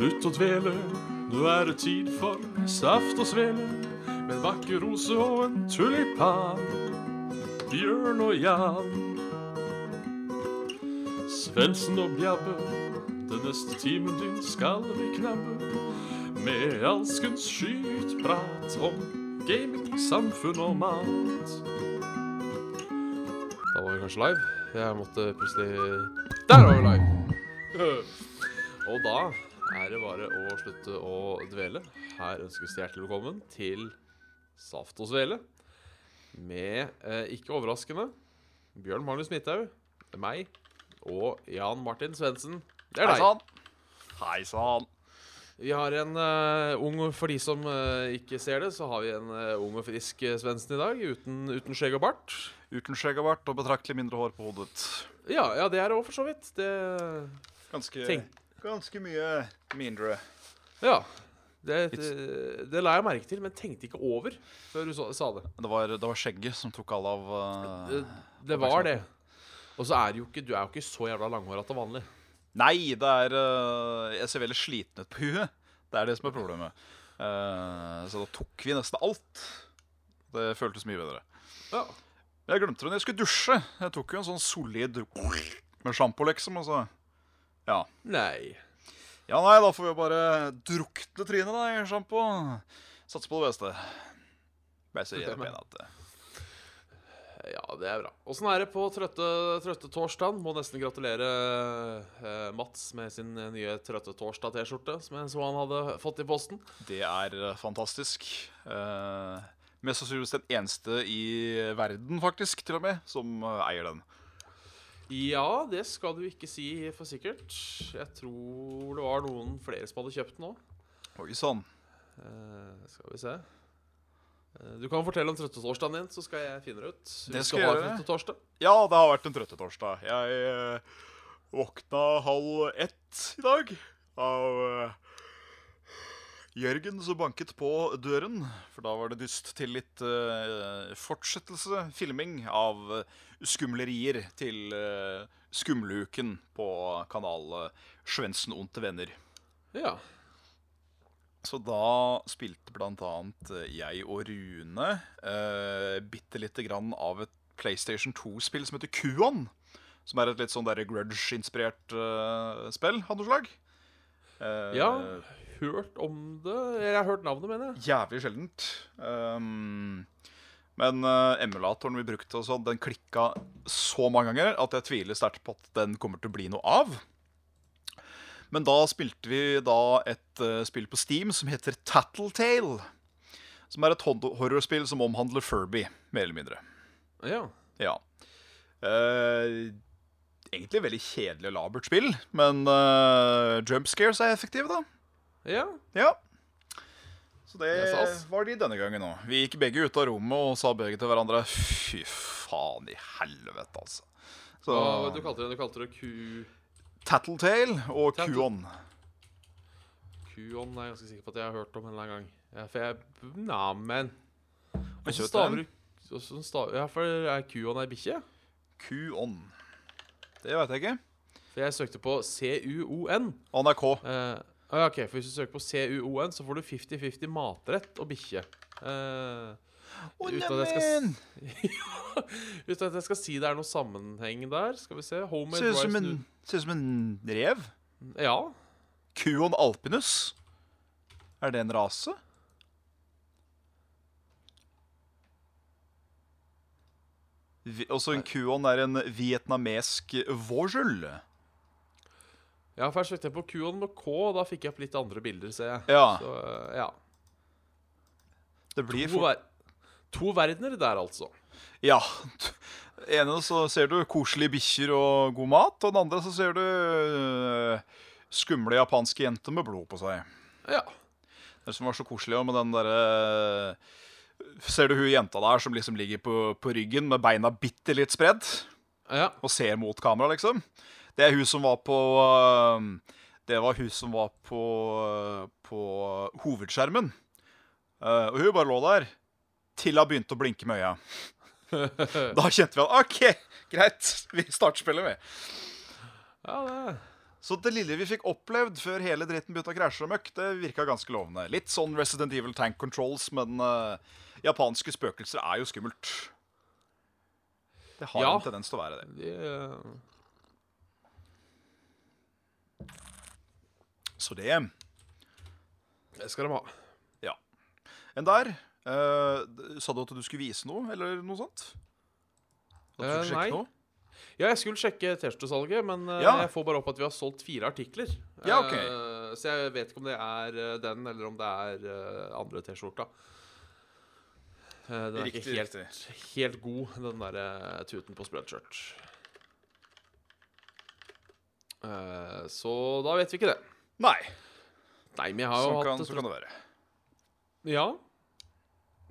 Slutt å dvele, nå er det tid for saft og svele. Med en vakker rose og en tulipan. Bjørn og Jan. Svendsen og Bjabbe, den neste timen din skal vi knabbe. Med alskens skytprat om gaming, samfunn og mat. Da var vi kanskje live. Jeg måtte plutselig Der var vi live! Og da er det bare å slutte å dvele. Her ønskes det hjertelig velkommen til Saft og Svele. Med, eh, ikke overraskende, Bjørn Magnus Midthaug, meg og Jan Martin Svendsen. Det er Hei deg. sann. Hei sann. Vi har en uh, ung For de som uh, ikke ser det, så har vi en uh, ung og frisk Svendsen i dag. Uten, uten skjegg og bart. Uten skjegg og bart og betraktelig mindre hår på hodet. Ja, ja det er det òg, for så vidt. Det Ganske, Tenk. Ganske mye mindre. Ja. Det, det, det la jeg merke til, men tenkte ikke over før du sa, det. Det var, det var skjegget som tok alle av Det, uh... det var det. Og så er det jo ikke, du er jo ikke så jævla langhåra til vanlig. Nei, det er uh, Jeg ser veldig sliten ut på huet. Det er det som er problemet. Uh, så da tok vi nesten alt. Det føltes mye bedre. Ja. Jeg glemte det når jeg skulle dusje. Jeg tok jo en sånn solid med sjampo, liksom. Og så Ja. Nei. Ja, nei, da får vi bare drukne trynet da i sjampo. Satse på det beste. Bare så jeg er pen at. Ja, det er bra. Åssen er det på trøtte, trøtte torsdag? Må nesten gratulere eh, Mats med sin nye Trøtte torsdag-T-skjorte, som jeg så han hadde fått i posten. Det er eh, fantastisk. Eh, mest sannsynligvis den eneste i verden, faktisk, til og med, som eh, eier den. Ja, det skal du ikke si for sikkert. Jeg tror det var noen flere som hadde kjøpt den òg. Oi sann. Uh, skal vi se. Uh, Du kan fortelle om trøttetorsdagen din, så skal jeg finne det ut. Det skal ha gjøre. trøttetorsdag. Ja, det har vært en trøttetorsdag. Jeg uh, våkna halv ett i dag av eh, Jørgen som banket på døren. For da var det dyst til litt eh, fortsettelse, filming, av eh, skumlerier til uh, Skumluken på kanal uh, Svendsen Onte venner. Ja. Så da spilte blant annet eh, jeg og Rune uh, bitte lite grann av et PlayStation 2-spill som heter Kuon. Som er et litt sånn grudge-inspirert uh, spill av noe slag. Uh, ja. Hørt om det Jeg har hørt navnet, mener jeg. Jævlig sjeldent. Um, men uh, emulatoren vi brukte, og sånn, den klikka så mange ganger at jeg tviler sterkt på at den kommer til å bli noe av. Men da spilte vi da et uh, spill på Steam som heter Tattletale. Som er et horrorspill som omhandler Furby, mer eller mindre. Ja. Ja. Uh, egentlig veldig kjedelig og labert spill, men uh, jumpscares er effektive, da. Ja. Ja. Så det Det var de denne gangen òg. Vi gikk begge ut av rommet og sa begge til hverandre Fy faen i helvete, altså. Så Hva du kalte det? Du kalte det Q... Tattletale og Tattle- Kuon. Kuon er jeg ganske sikker på at jeg har hørt om en eller annen gang. Ja, for jeg Nja, men Har Åssen staver du hvordan Ja, for er Kuon ei bikkje? Kuon. Det veit jeg ikke. For jeg søkte på CUON. Han er K. ja, ok, for Hvis du søker på CUON, så får du 50-50 matrett og bikkje. Uh, Å, skal neimen! uten at jeg skal si det er noe sammenheng der. Skal vi se. Ser ut som en, ser ut som en rev. Ja. Kuon alpinus. Er det en rase? Også en kuon er en vietnamesk vårskjul. Ja, søkte jeg på Kuon med K, og da fikk jeg opp litt andre bilder, ser jeg. Ja, Så, eh, ja. det blir To, for... ver to verdener der, altså. Ja. ene så ser du koselige bikkjer og god mat, og den andre så ser du øh, skumle japanske jenter med blod på seg. Ja. Det som var så koselig med den derre Ser du hun jenta der som liksom ligger på, på ryggen med beina bitte litt spredd ja. og ser mot kamera, liksom? Det er hun som var på øh, Det var hun som var på, øh, på hovedskjermen. Eh, og hun bare lå der til hun begynte å blinke med øya. Da kjente vi at OK, greit, vi starter spillet, vi. Ja, det Så det lille vi fikk opplevd før hele dritten begynte å krasje og møkk, det virka ganske lovende. Litt sånn Resident Evil Tank Controls, men uh, japanske spøkelser er jo skummelt. Det har Ja. en tendens til å være det. De, Så det det skal de ha. Ja. Enn der eh, Sa du at du skulle vise noe, eller noe sånt? At du Eh, skulle sjekke nei. noe? Ja, jeg skulle sjekke T-skjortesalget, men eh, Ja. jeg får bare opp at vi har solgt fire artikler. Ja, ok. Eh, så jeg vet ikke om det er eh, den, eller om det er eh, andre T-skjorta. Eh, den er Riktig, ikke helt, helt god, den der eh, tuten på spreadshirt. Eh, så da vet vi ikke det. Nei. Nei, men jeg har jo Sånn hatt kan, så kan det være. Ja.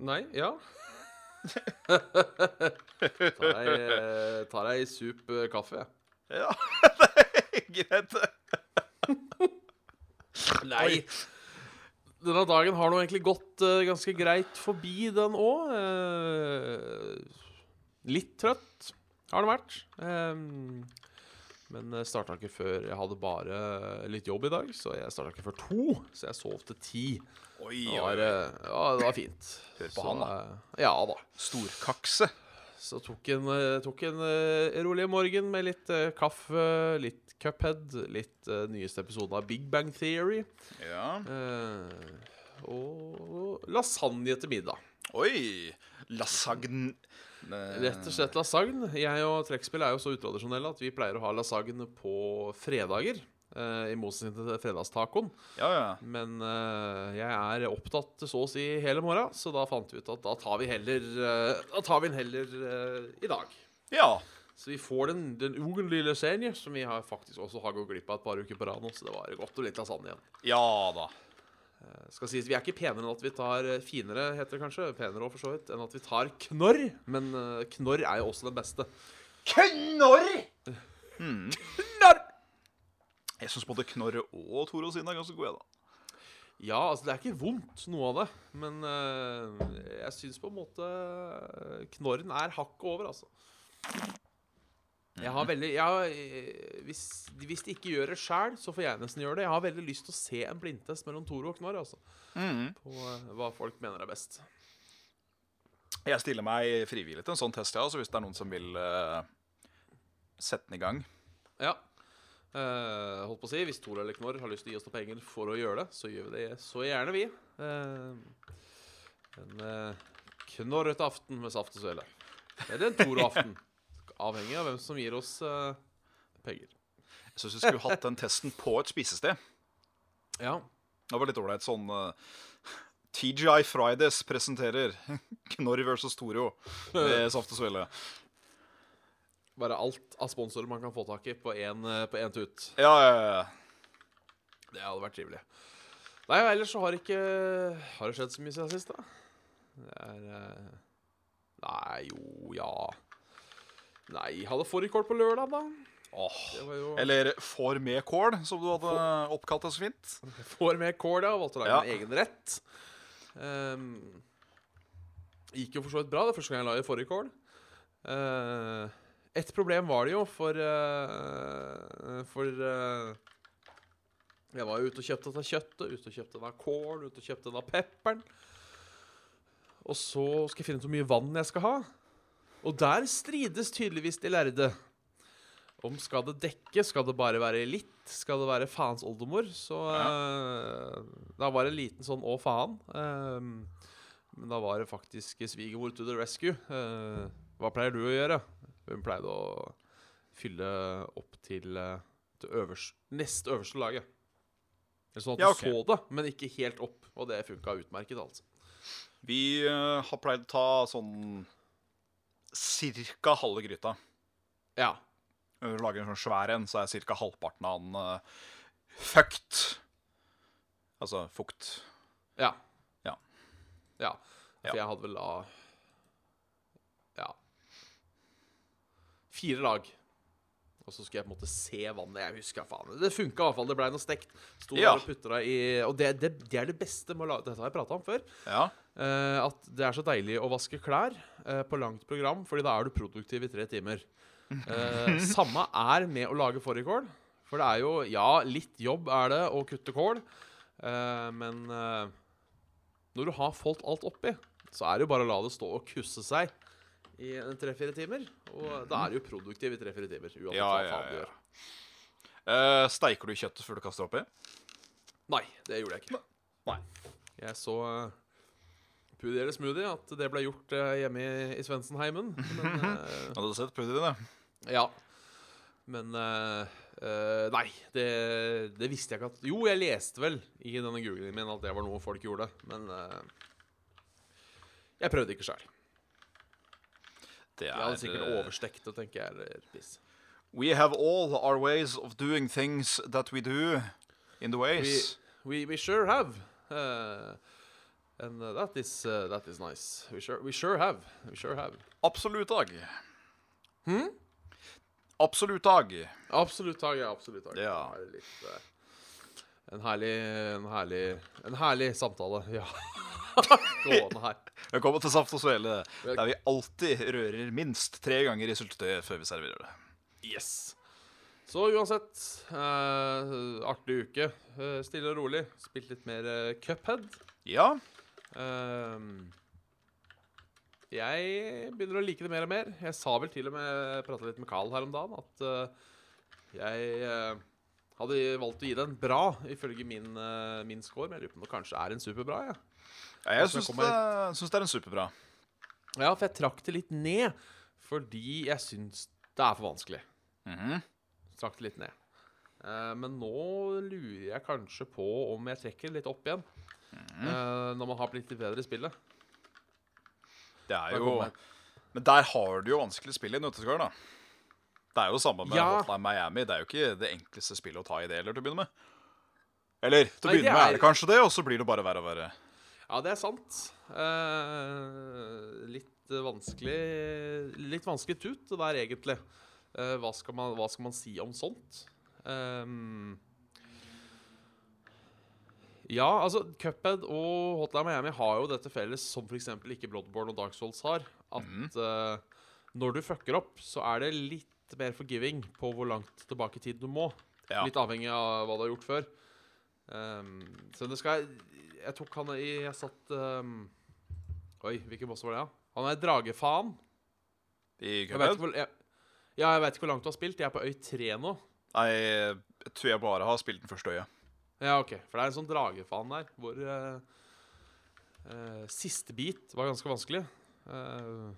Nei, ja. tar ei, eh, ei sup eh, kaffe, jeg. Ja, det er greit. Nei. Denne dagen har nå egentlig gått uh, ganske greit forbi den òg. litt trøtt har det vært. Um, men jeg starta ikke før Jeg hadde bare litt jobb i dag, så jeg starta ikke før to. Så jeg sov til ti. Oi, Det var, eh, ja, det var fint. Hør på Så, han, da. eh, Ja da. Storkakse. Så tok en, eh, tok en eh, rolig morgen med litt eh, kaffe, litt Cuphead, litt uh, nyeste episode av Big Bang Theory. Ja. Uh, og lasagne til middag. Oi. Lasagne Rett og slett lasagne. Jeg og trekkspill er jo så utradisjonelle at vi pleier å ha lasagne på fredager. eh, I motsetning til fredagstacoen. Ja, ja. Men uh, jeg er opptatt så å si hele morgenen, så da fant vi ut at da tar vi heller uh, Da tar vi den heller uh, i dag. Ja. Så vi får den, den ugenlige lasagne, som vi har faktisk også har gått glipp av et par uker på rad nå. Så det var godt og litt lasagne igjen. Ja da. Eh, Skal sies, Vi er ikke penere enn at vi tar eh, finere, heter det kanskje, penere også for så vidt, enn at vi tar knorr. Men eh, knorr er jo også den beste. Knorr! Hmm. Knorr! Jeg syns både Knorr og Toro sine er ganske gode, da. Ja, altså det er ikke vondt, noe av det. Men uh, jeg syns på en måte knorren er hakket over, altså. Jeg har veldig jeg har, eh, hvis, hvis de ikke gjør det sjæl, så får jeg nesten gjøre det. Jeg har veldig lyst til å se en blindtest mellom Tore og Knorr, altså. På eh, hva folk mener er best. Jeg stiller meg frivillig til en sånn test, ja, så hvis det er noen som vil uh, sette den i gang Ja. Uh, holdt på å si, Hvis Tor eller Knorr har lyst til å gi oss noen penger for å gjøre det, så gjør vi det så gjerne, vi. Uh, en uh, knorrete aften med saft og svele. Eller en Toro-aften. Avhengig av hvem som gir oss uh, penger. Jeg syns vi skulle hatt den testen på et spisested. Ja. Det var litt ålreit sånn uh, TGI Fridays presenterer Knorr versus Toro med saft og svele. Bare alt av sponsorer man kan få tak i på én tut. Ja, ja, ja. Det hadde vært trivelig. Nei, ellers så har ikke Har det skjedd så mye siden sist, da? Det er eh, Nei, jo, ja Nei, hadde fårikål på lørdag, da. Åh. Jo Eller får med kål, som du hadde oppkalt det så fint. Får med kål, ja. Valgte å lage Ja. en egen rett. Um, gikk jo for så vidt bra. Det første gang jeg la i fårikål. Uh, et problem var det jo, for uh, For uh, jeg var jo ute og kjøpte dette kjøttet, ute og kjøpte denne kål, ute og kjøpte denne pepperen. Og så skal jeg finne ut hvor mye vann jeg skal ha. Og der strides tydeligvis de lærde. Om skal det dekke, skal det bare være litt, skal det være faens oldemor? Så eh, da var det en liten sånn å faen. Uh, men da var det faktisk svigermor to the rescue. Uh, hva pleier du å gjøre? Hun pleide å fylle opp til det øverste, nest øverste laget. Eller sånn at Ja, du så det, men ikke helt opp. Og det funka utmerket, altså. Vi har pleid å ta sånn cirka halve gryta. Ja. Når du lager en sånn svær en, så er cirka halvparten av den uh, fucked. Altså fukt. Ja. Ja. Ja. For jeg hadde vel da Ja. Fire lag. Og så skulle jeg på en måte se vannet. Jeg husker faen. Det funka i hvert fall. Det blei noe stekt. Sto Ja. der og putta det i Og det, det, det er det beste med å lage Dette har jeg prata om før. Ja. Uh, at det er så deilig å vaske klær eh, på langt program, Fordi da er du produktiv i tre timer. Eh, samme er med å lage fårikål. For det er jo Ja, litt jobb er det å kutte kål, eh, men eh, når du har fått alt oppi, så er det jo bare å la det stå og kusse seg i tre-fire timer. Og da er du jo produktiv i tre-fire timer. Uansett Ja, hva faen du ja. gjør. Eh, steiker du kjøttet før du kaster oppi? Nei, det gjorde jeg ikke. Nei. Jeg så uh, Pudi eller smoothie at det ble gjort eh, hjemme i, i Svendsenheimen. Men eh, Hadde du sett pudi, din, Ja. Men eh, Nei, det, det visste jeg ikke at Jo, jeg leste vel i denne googlingen min at det var noe folk gjorde, men Jeg prøvde ikke sjøl. Det er, Jeg hadde sikkert overstekt det, tenker jeg. Eller piss. We have all our ways of doing things that we do in the We, ways. we, we sure have. Uh, and uh, that is uh, that is nice. We sure we sure have. We sure have. Absolutt dag. Hm? Absolutt dag. Absolutt dag, ja. Absolutt dag. Ja. Det er litt, uh, en herlig En herlig En herlig samtale. Ja. Gående her. Velkommen til Saft og Svele, der vi alltid rører minst tre ganger i syltetøyet før vi serverer det. Yes. Så uansett, eh, artig uke. Eh, stille og rolig. Spilt litt mer eh, Cuphead. Ja, jeg begynner å like det mer og mer. Jeg sa vel til og med prata litt med Carl her om dagen at eh, jeg eh, hadde valgt å gi det en bra ifølge min, eh, min score, men jeg lurer på om det kanskje er en superbra. Ja. ja jeg syns det, det er en superbra. ja, for jeg trakk det litt ned fordi jeg syns det er for vanskelig. Mhm. Trakk det litt ned. Men nå lurer jeg kanskje på om jeg trekker litt opp igjen. Eh, når man har blitt litt bedre i spillet. Det er jo Men der har du jo vanskelig spill i nøtteskall, da. Det er jo samme med Ja. Hotline Miami. Det er jo ikke det enkleste spillet å ta i det heller, til å begynne med. Eller til å Nei, er... begynne med er det kanskje det, og så blir det bare verre og verre. Ja, det er sant. Eh, litt vanskelig Litt vanskelig tut, det der, egentlig. Eh, hva, skal man, hva skal man si om sånt? Ehm, ja, altså Cuphead og Hotline Miami har jo dette felles som f.eks. ikke Bloodborne og Dark Souls har. At mm. uh, når du fucker opp, så er det litt mer forgiving på hvor langt tilbake i tid du må. Ja. Litt avhengig av hva du har gjort før. Um, så det skal Jeg jeg tok han i Jeg satt um, Oi, hvilken boss var det? Ja? Han er dragefaen. I Cuphead? jeg, ja, jeg vet ikke hvor langt du har spilt. Jeg er på øy 3 nå. Nei, jeg tror jeg bare har spilt den første øyet. Ja, ok. For det er en sånn dragefan der hvor uh, uh, Siste bit var ganske vanskelig. Uh,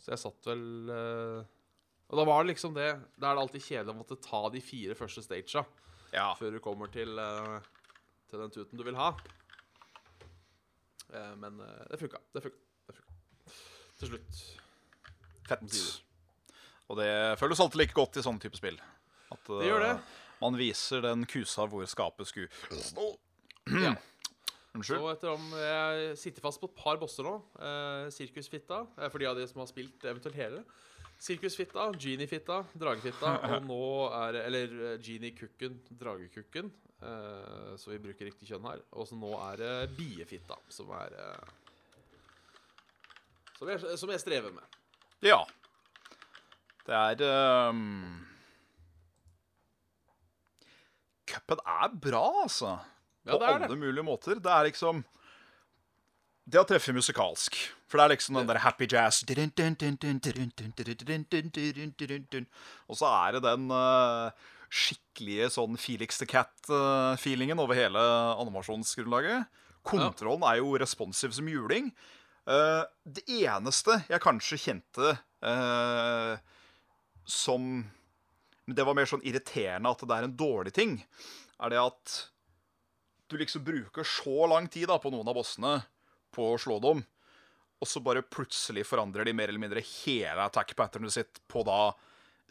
så jeg satt vel Og da var det liksom det Da er det alltid kjedelig å måtte ta de fire første stagene Ja. før du kommer til, til den tuten du vil ha. Men det funka. Det funka. Det funka. Til slutt. Fett. Og det føles alltid like godt i sånne type spill. At Det gjør det. Man viser den kusa hvor skapet skulle stå. Ja. Unnskyld. Så etter om Jeg sitter fast på et par bosser nå. Eh, Sirkusfitta, eh, for de av de som har spilt eventuelt hele. Sirkusfitta, Genie-fitta, Dragefitta, og nå er det Eller eh, Genie-kukken, Dragekukken. Eh, så vi bruker riktig kjønn her. Og så nå er det Biefitta, som er eh, som, jeg, som jeg strever med. Ja. Det er um... Cuphead er bra, altså. Ja, På er alle det. mulige måter. Det er liksom Det å treffe musikalsk. For det er liksom den der happy jazz Og så er det den uh, skikkelige sånn Felix the Cat-feelingen over hele animasjonsgrunnlaget. Kontrollen er jo responsiv som juling. Uh, det eneste jeg kanskje kjente uh, som Men det var mer sånn irriterende at det er en dårlig ting, er det at du liksom bruker så lang tid da på noen av bossene på å slå dem, og så bare plutselig forandrer de mer eller mindre hele attack-patternet sitt på da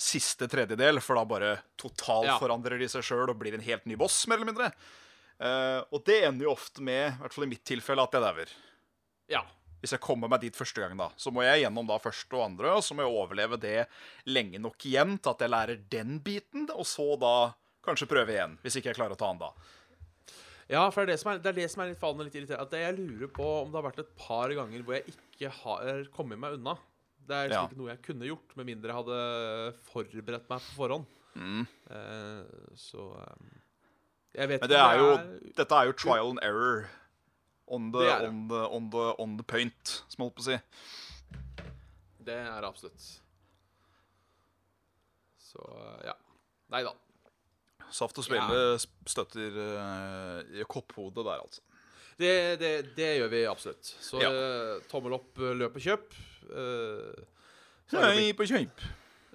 siste tredjedel, for da bare totalt Ja. forandrer de seg sjøl og blir en helt ny boss, mer eller mindre. Uh, og det ender jo ofte med, i hvert fall i mitt tilfelle, at jeg dauer. Ja. Hvis jeg kommer meg dit første gang, da. Så må jeg gjennom da første og andre, og så må jeg overleve det lenge nok igjen til at jeg lærer den biten, og så da kanskje prøve igjen, hvis ikke jeg klarer å ta den da. Ja, for det er det som er, det er, det som er litt faen og litt irriterende. At jeg lurer på om det har vært et par ganger hvor jeg ikke har kommet meg unna. Det er liksom Ja. ikke noe jeg kunne gjort, med mindre jeg hadde forberedt meg på forhånd. Mm. Uh, så um, Jeg vet Men ikke det er jo Dette er jo trial and error on the, Det det. on the, on the, on the point, som jeg holdt på å si. Det er det absolutt. Så eh, ja. Nei da. Saft og Svele ja. støtter uh, kopphodet der, altså. Det, det, det gjør vi absolutt. Så Ja. eh, tommel opp, løp og kjøp. Uh, Nei, på kjøp.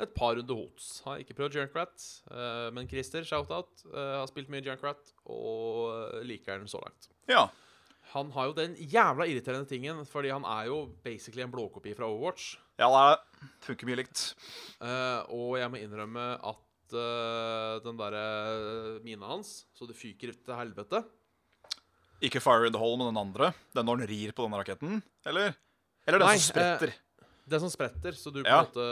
et par runder hots. Har ikke prøvd Junkrat, uh, men Christer, shout-out, uh, har spilt mye Junkrat og liker den så langt. Ja. Han har jo den jævla irriterende tingen, fordi han er jo basically en blåkopi fra Overwatch. ja, det er, funker mye likt. Uh, og jeg må innrømme at uh, den derre mina hans, så det fyker til helvete Ikke Fire in the Hole, men den andre. Den når den rir på denne raketten? Eller? Eller den Nei, som spretter? Det som spretter, så du på en måte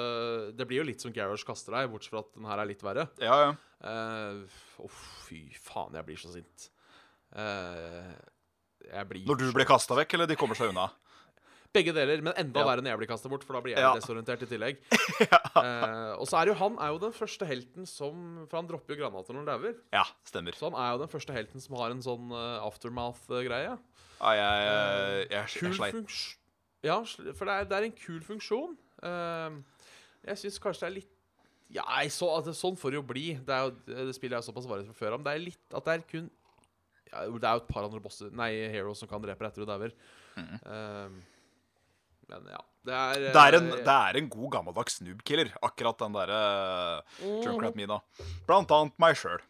Det blir jo litt som Garrosh kaster deg, bortsett fra at den her er litt verre. Ja, ja. Uh, oh, fy faen, jeg blir så sint. Eh, jeg blir Når du blir kasta vekk, eller de kommer seg unna? Begge deler, men enda Ja. verre når jeg blir kasta bort, for da blir jeg Ja. desorientert i tillegg. Eh, og så er jo han er jo den første helten som For han dropper jo granater når han dauer. Ja, stemmer. Så han er jo den første helten som har en sånn uh, aftermath-greie. Ja, jeg, jeg, jeg, jeg sleit. Ja, for det er, det er en kul funksjon. Uh, jeg syns kanskje det er litt Ja, så, altså, sånn får det jo bli. Det, er jo, det spiller jeg såpass varig fra før av. Det er litt at det er kun ja, er jo et par andre bosser Nei, heroes som kan drepe etter du dauer. Eh, men ja. Det er Det er, en, eh, det er en god gammeldags snoobkiller, akkurat den derre uh, Junkrat Mina. Blant annet meg sjøl.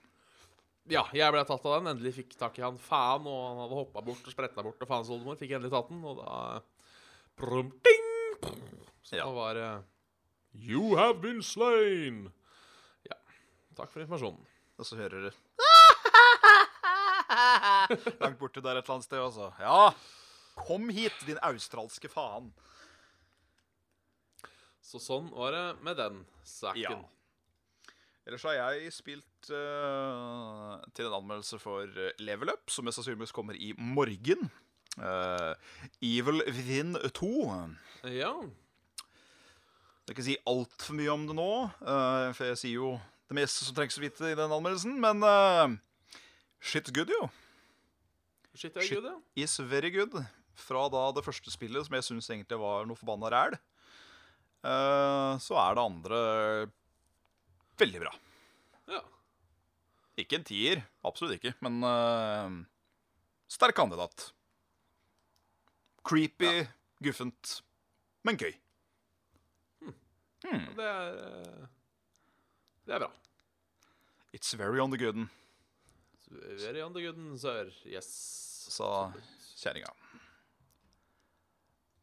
Ja, jeg ble tatt av den. Endelig fikk tak i han faen, og han hadde hoppa bort og spretta bort. Og faens oldemor fikk endelig tatt den, og da prum, ding! Så Ja. da var det You have been slain. Ja. Takk for informasjonen. Og så hører du Langt borti der et eller annet sted, altså. Ja, kom hit, din australske faen. Så sånn var det med den saken. Ja. Ellers har jeg spilt uh, til en anmeldelse for eh, Level Up, som mest sannsynligvis kommer i morgen. Uh, Evil Within 2. Ja. Jeg kan ikke si altfor mye om det nå, uh, for jeg sier jo det meste som trengs å vite i den anmeldelsen, men uh, shit's good, jo. Shit, Shit. good, ja. Is very good. Fra da det første spillet, som jeg syns egentlig var noe forbanna ræl, uh, så er det andre veldig bra. ja. Ikke en tier, absolutt ikke, men uh, sterk kandidat. Creepy, guffent, men gøy. Hmm. Det er eh, Det er bra. It's very on the gooden, Very on the good, sir. Yes. sa kjerringa.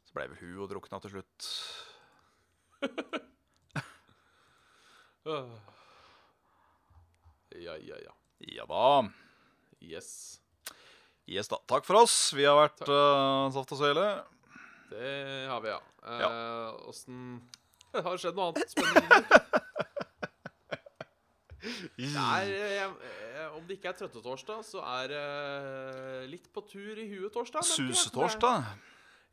Så ble vel hun og drukna til slutt. Ja, ja, ja. Ja da. Yes. Yes da. Takk for oss. Vi har vært uh, Saft og Svele. Det har vi, ja. Ja. uh, Åssen Har det skjedd noe annet spennende? Er, eh, eh, om det ikke er trøttetorsdag, så er det litt på tur i huet torsdag. Susetorsdag.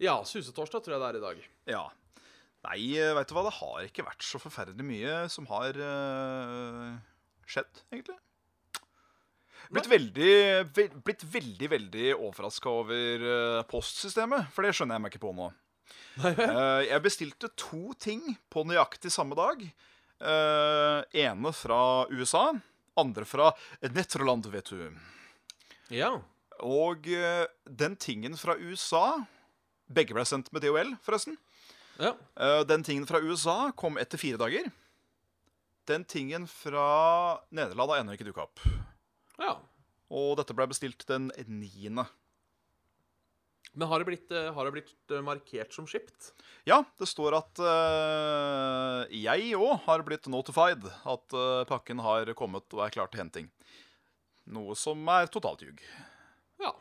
Ja, susetorsdag tror jeg det er i dag. Ja. Nei, veit du hva, det har ikke vært så forferdelig mye som har uh, skjedd, egentlig. Blitt veldig, ve blitt veldig, veldig overraska over eh, postsystemet, for det skjønner jeg meg ikke på nå. Eh, jeg bestilte to ting på nøyaktig samme dag. Eh, ene fra USA, andre fra Netroland, vet du. Ja. Og uh, den tingen fra USA Begge ble sendt med DHL, forresten. ja. Uh, den tingen fra USA kom etter fire dager. Den tingen fra Nederland har ennå ikke dukka opp. ja. Og dette ble bestilt den niende. Men har det blitt, eh, har det blitt eh, markert som skipt? Ja, det står at uh, jeg òg har blitt notified. At uh, pakken har kommet og er klar til henting. Noe som er totalt ljug. Ja.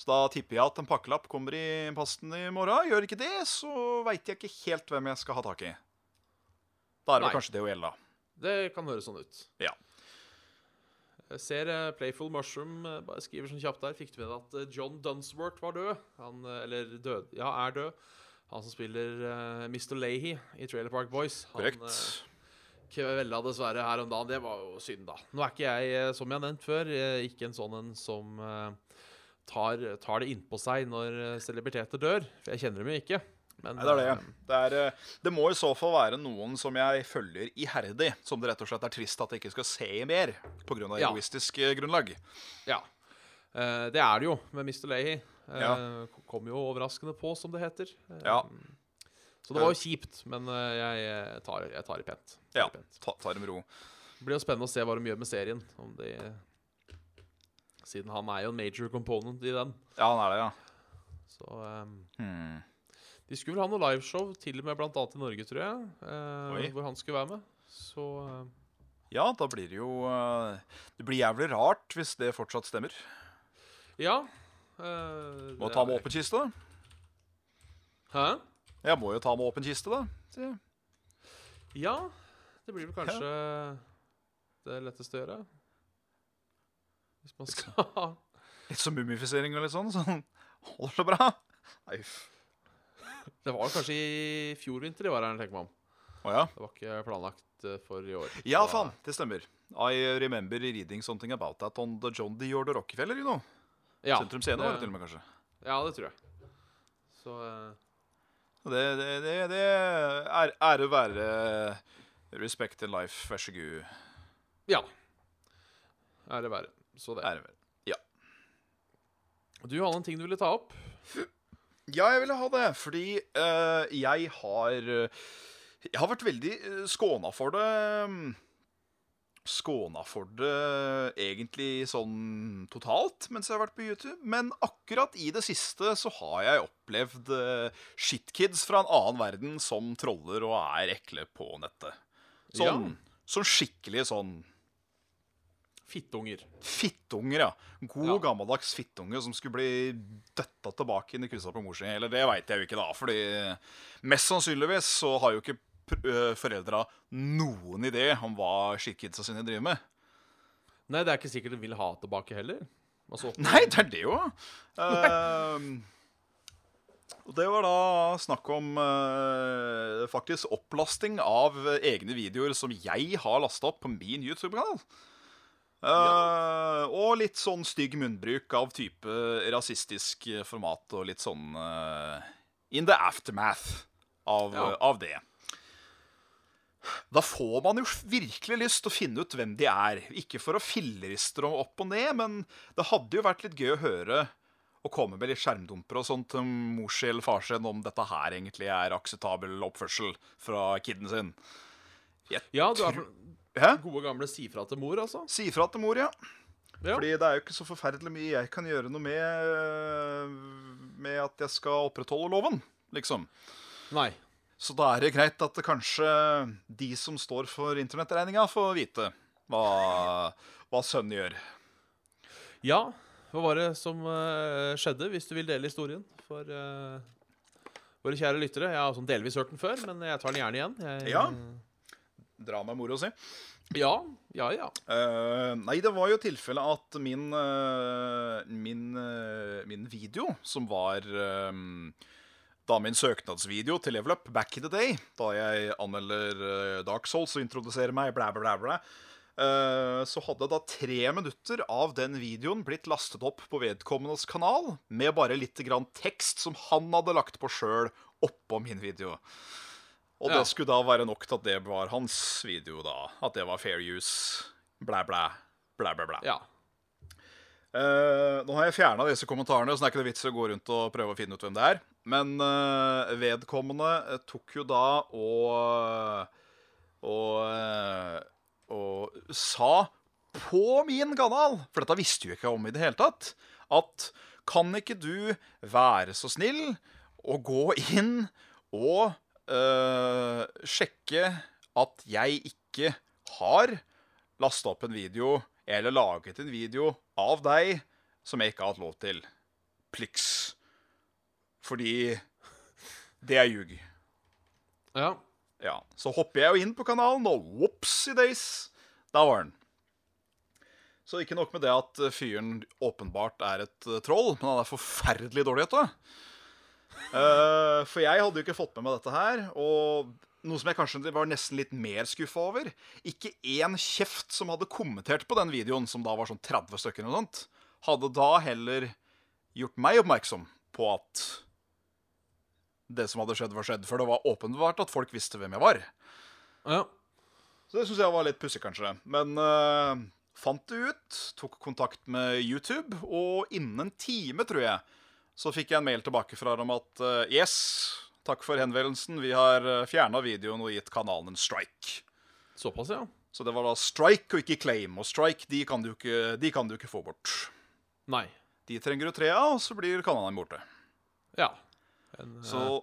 Så da tipper jeg at en pakkelapp kommer i posten i morgen. Gjør ikke det, så veit jeg ikke helt hvem jeg skal ha tak i. Da er det Nei. det kanskje DHL, da. Det kan høres sånn ut. Ja. Ser eh, Playful Mushroom eh, bare skriver sånn kjapt der. Fikk du med deg at eh, John Dunsworth var død? Han, eller død Ja, er død. Han som spiller uh, Mr. Leahy i Trailer Park Boys. Han Korrekt. Uh, kvella, dessverre, her om dagen. Det var jo synd, da. Nå er ikke jeg, som jeg har nevnt før, ikke en sånn en som uh, tar, tar det innpå seg når celebriteter dør. For jeg kjenner dem jo ikke. Men Nei, det er det. eh, Det, er, eh, det må i så fall være noen som jeg følger iherdig, som det rett og slett er trist at jeg ikke skal se mer pga. Ja. egoistisk eh, grunnlag. Ja. Det er det jo med Mr. Leahy. Ja. Kom jo overraskende på, som det heter. Ja. Så det var jo kjipt, men jeg, tar, jeg tar det pent. Tar Ja, pent. ta, tar det med ro. Det blir jo spennende å se hva de gjør med serien. Om de, siden han er jo en major component i den. Ja, han er det, ja. Så um, Hmm. De skulle vel ha noe liveshow, til og med blant annet i Norge, tror jeg. eh, hvor han skulle være med. Så eh, Ja, da blir det jo eh, Det blir jævlig rart hvis det fortsatt stemmer. ja. eh, Må ta med åpen kiste, da. Hæ? Jeg må jo ta med åpen kiste, da. Ja. Det blir vel kanskje det letteste å gjøre. Hvis man skal ha Litt som mumifisering og litt sånn. Sånn holder så bra. Nei, uff. Det var kanskje i fjor vinter de var her, tenker man. Oh, ja. Det var ikke planlagt eh, for i år. Ja, faen. Det stemmer. I remember reading something about that on the John D. Or the Rockefeller, you know. Ja, Sentrum Scene var det til og med, kanskje. Ja, det tror jeg. Så uh... Det, det, det, det er ære være respect in life, vær så god. ja. Ære være. Så det. Ære være. Ja. Du hadde en ting du ville ta opp? Ja, jeg ville ha det, fordi uh, jeg har eh, Jeg har vært veldig uh, skåna for det mm, Skåna for det egentlig sånn totalt mens jeg har vært på YouTube. Men akkurat i det siste så har jeg opplevd uh, shitkids fra en annen verden som troller og er ekle på nettet. Sånn, sånn skikkelig sånn Fittunger. Fittunger, ja. God Ja. gammeldags fittunge som skulle bli døtta tilbake inn i kryssa på mor si. Eller det veit jeg jo ikke, da. Fordi mest sannsynligvis så har jo ikke foreldra noen idé om hva shitkidsa sine driver med. Nei, det er ikke sikkert de vil ha tilbake heller. Altså, Nei, det er det jo. Ehm, og det var da snakk om eh, faktisk opplasting av egne videoer som jeg har lasta opp på min YouTube-kanal. Eh, og litt sånn stygg munnbruk av type rasistisk format og litt sånn uh, in the aftermath av, Ja. av det. Da får man jo virkelig lyst til å finne ut hvem de er. Ikke for å filleriste dem opp og ned, men det hadde jo vært litt gøy å høre og komme med litt skjermdumper og sånt til mors eller fars sin om dette her egentlig er akseptabel oppførsel fra kiden sin. ja, du er Hæ? gode gamle si fra til mor, altså. Si fra til mor, ja. Ja. Fordi det er jo ikke så forferdelig mye jeg kan gjøre noe med Med at jeg skal opprettholde loven, liksom. Nei. Så da er det greit at det kanskje de som står for internettregninga, får vite hva, hva sønnen gjør. Ja, hva var det som uh, skjedde, hvis du vil dele historien for uh, våre kjære lyttere? Jeg har sånn delvis hørt den før, men jeg tar den gjerne igjen. Jeg, Ja. Dra med moro si. ja, ja, ja. Uh, nei, det var jo tilfellet at min, uh, min, uh, min video, som var da min søknadsvideo til Level Up back in the day, da jeg anmelder Dark Souls og introduserer meg, blæ, blæ, blæ, så hadde da tre minutter av den videoen blitt lastet opp på vedkommendes kanal, med bare litt grann tekst som han hadde lagt på sjøl oppå min video. Og det skulle da være nok til at det var hans video, da. At det var fair use. Blæ, blæ. Blæ, blæ, blæ. ja. Uh, nå har jeg fjerna disse kommentarene, så det er ikke det vits å gå rundt og prøve å finne ut hvem det er. Men uh, vedkommende eh, tok jo da og og, og sa på min kanal, for dette visste jo ikke om i det hele tatt, at kan ikke du være så snill å gå inn og eh, sjekke at jeg ikke har lasta opp en video eller laget en video av deg som jeg ikke har hatt lov til. Plyks. Fordi det er ljug. ja. Ja, Så hopper jeg jo inn på kanalen, og whoopsie days, der var den. Så ikke nok med det at fyren åpenbart er et troll, men han er forferdelig dårlig det. Eh, for jeg hadde jo ikke fått med meg dette her. Og noe som jeg kanskje var nesten litt mer skuffa over Ikke én kjeft som hadde kommentert på den videoen, som da var sånn 30 stykker, eller noe sånt, hadde da heller gjort meg oppmerksom på at det som hadde skjedd, var skjedd. For det var åpenbart at folk visste hvem jeg var. Ja. Så det syns jeg var litt pussig, kanskje. Men uh, fant det ut, tok kontakt med YouTube, og innen en time, tror jeg, så fikk jeg en mail tilbake fra dem at uh, yes, takk for henvendelsen, vi har uh, fjerna videoen og gitt kanalen en strike. Såpass, ja. Så det var da strike og ikke claim. Og strike, de kan du ikke, de kan du ikke få bort. Nei. De trenger du tre av, og så blir kanalen borte. Ja. En, eh, Så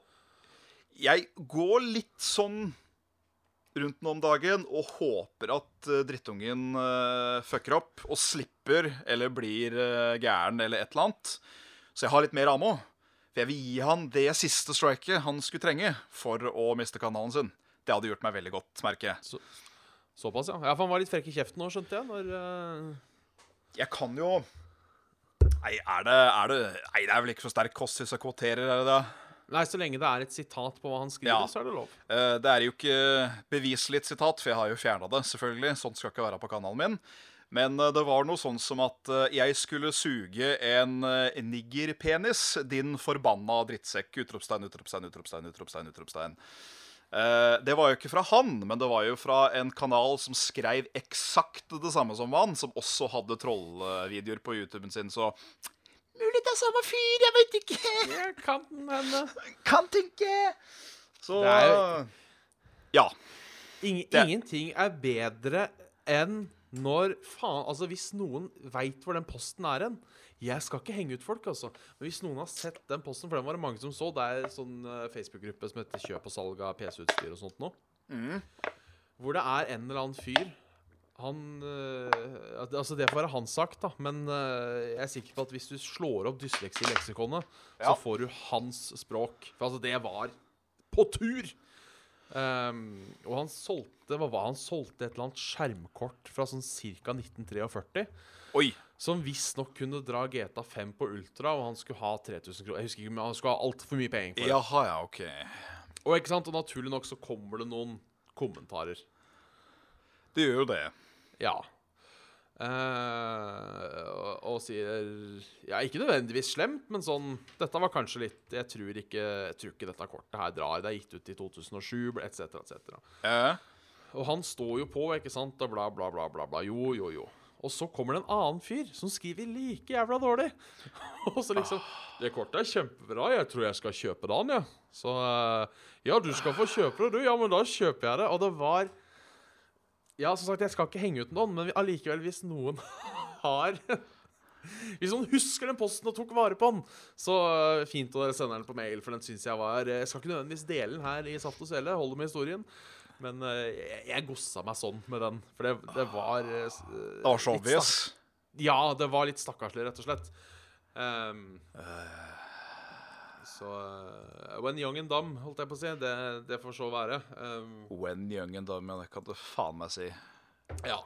jeg går litt sånn rundt nå om dagen og håper at eh, drittungen uh, fucker opp og slipper eller blir uh, gæren eller et eller annet. Så jeg har litt mer ammo. For jeg vil gi han det siste striket han skulle trenge for å miste kanalen sin. Det hadde gjort meg veldig godt, merker jeg. Såpass, ja. ja. For han var litt frekk i kjeften nå, skjønte jeg. Når uh... Jeg kan jo Nei, er det, er det Nei, det er vel ikke så sterk kost hvis jeg kvoterer, er det det? Nei, så lenge det er et sitat på hva han skriver, Ja. så er det lov. Uh, Det er jo ikke beviselig et sitat, for jeg har jo fjerna det, selvfølgelig. Sånt skal ikke være på kanalen min. Men eh, det var noe sånn som at eh, jeg skulle suge en eh, niggerpenis, din forbanna drittsekk. Utropstegn, utropstegn, utropstegn, utropstegn. utropstegn. Eh, Det var jo ikke fra han, men det var jo fra en kanal som skrev eksakt det samme som han, som også hadde trollvideoer på YouTuben sin, så Mulig det er samme fyr, jeg vet ikke. Jeg kan hende. Kan tenke. Så Det er- Ja. Det- Ingenting er bedre enn når faen Altså, hvis noen veit hvor den posten er hen Jeg skal ikke henge ut folk, altså. Men hvis noen har sett den posten, for den var det mange som så Det er sånn eh, Facebook-gruppe som heter Kjøp og salg av PC-utstyr og sånt nå. mm. Hvor det er en eller annen fyr Han øh, Altså, det får være hans sak, da. Men øh, jeg er sikker på at hvis du slår opp dysleksi i leksikonet, Ja. så får du hans språk. For altså, det var på tur! Ehm, og han solgte hva var han solgte et eller annet skjermkort fra sånn ca. 1943. Oi. Som visstnok kunne dra GTA 5 på Ultra, og han skulle ha 3000 kroner. Jeg husker ikke, men han skulle ha altfor mye penger for det. Jaha, ja, ok. Og ikke sant, og naturlig nok så kommer det noen kommentarer. Det gjør jo det. Ja. Eh, og, og sier Ja, ikke nødvendigvis slemt, men sånn Dette var kanskje litt Jeg tror ikke, jeg tror ikke dette kortet her drar. Det er gitt ut i 2007, etc., etc. Uh. Og han står jo på, ikke sant, og bla, bla, bla, bla, bla. Jo, jo, jo. Og så kommer det en annen fyr som skriver like jævla dårlig. og så liksom Det kortet er kjempebra, jeg tror jeg skal kjøpe det, han, ja. Så uh, Ja, du skal få kjøpe det, du. Ja, men da kjøper jeg det. Og det var Ja, som sagt, jeg skal ikke henge ut noen, men allikevel, hvis noen har Hvis noen husker den posten og tok vare på den, så eh, fint å dere sender den på mail, for den syns jeg var Jeg skal ikke nødvendigvis dele den her i Saft og Svele, holder med historien. Men eh, jeg, jeg gossa meg sånn med den, for det, det var Det var så obvious. Ja, det var litt stakkarslig, rett og slett. Ehm, så uh, When young and dumb, holdt jeg på å si. Det, det får så være. Um, When young and dumb, ja, det kan du faen meg si. ja,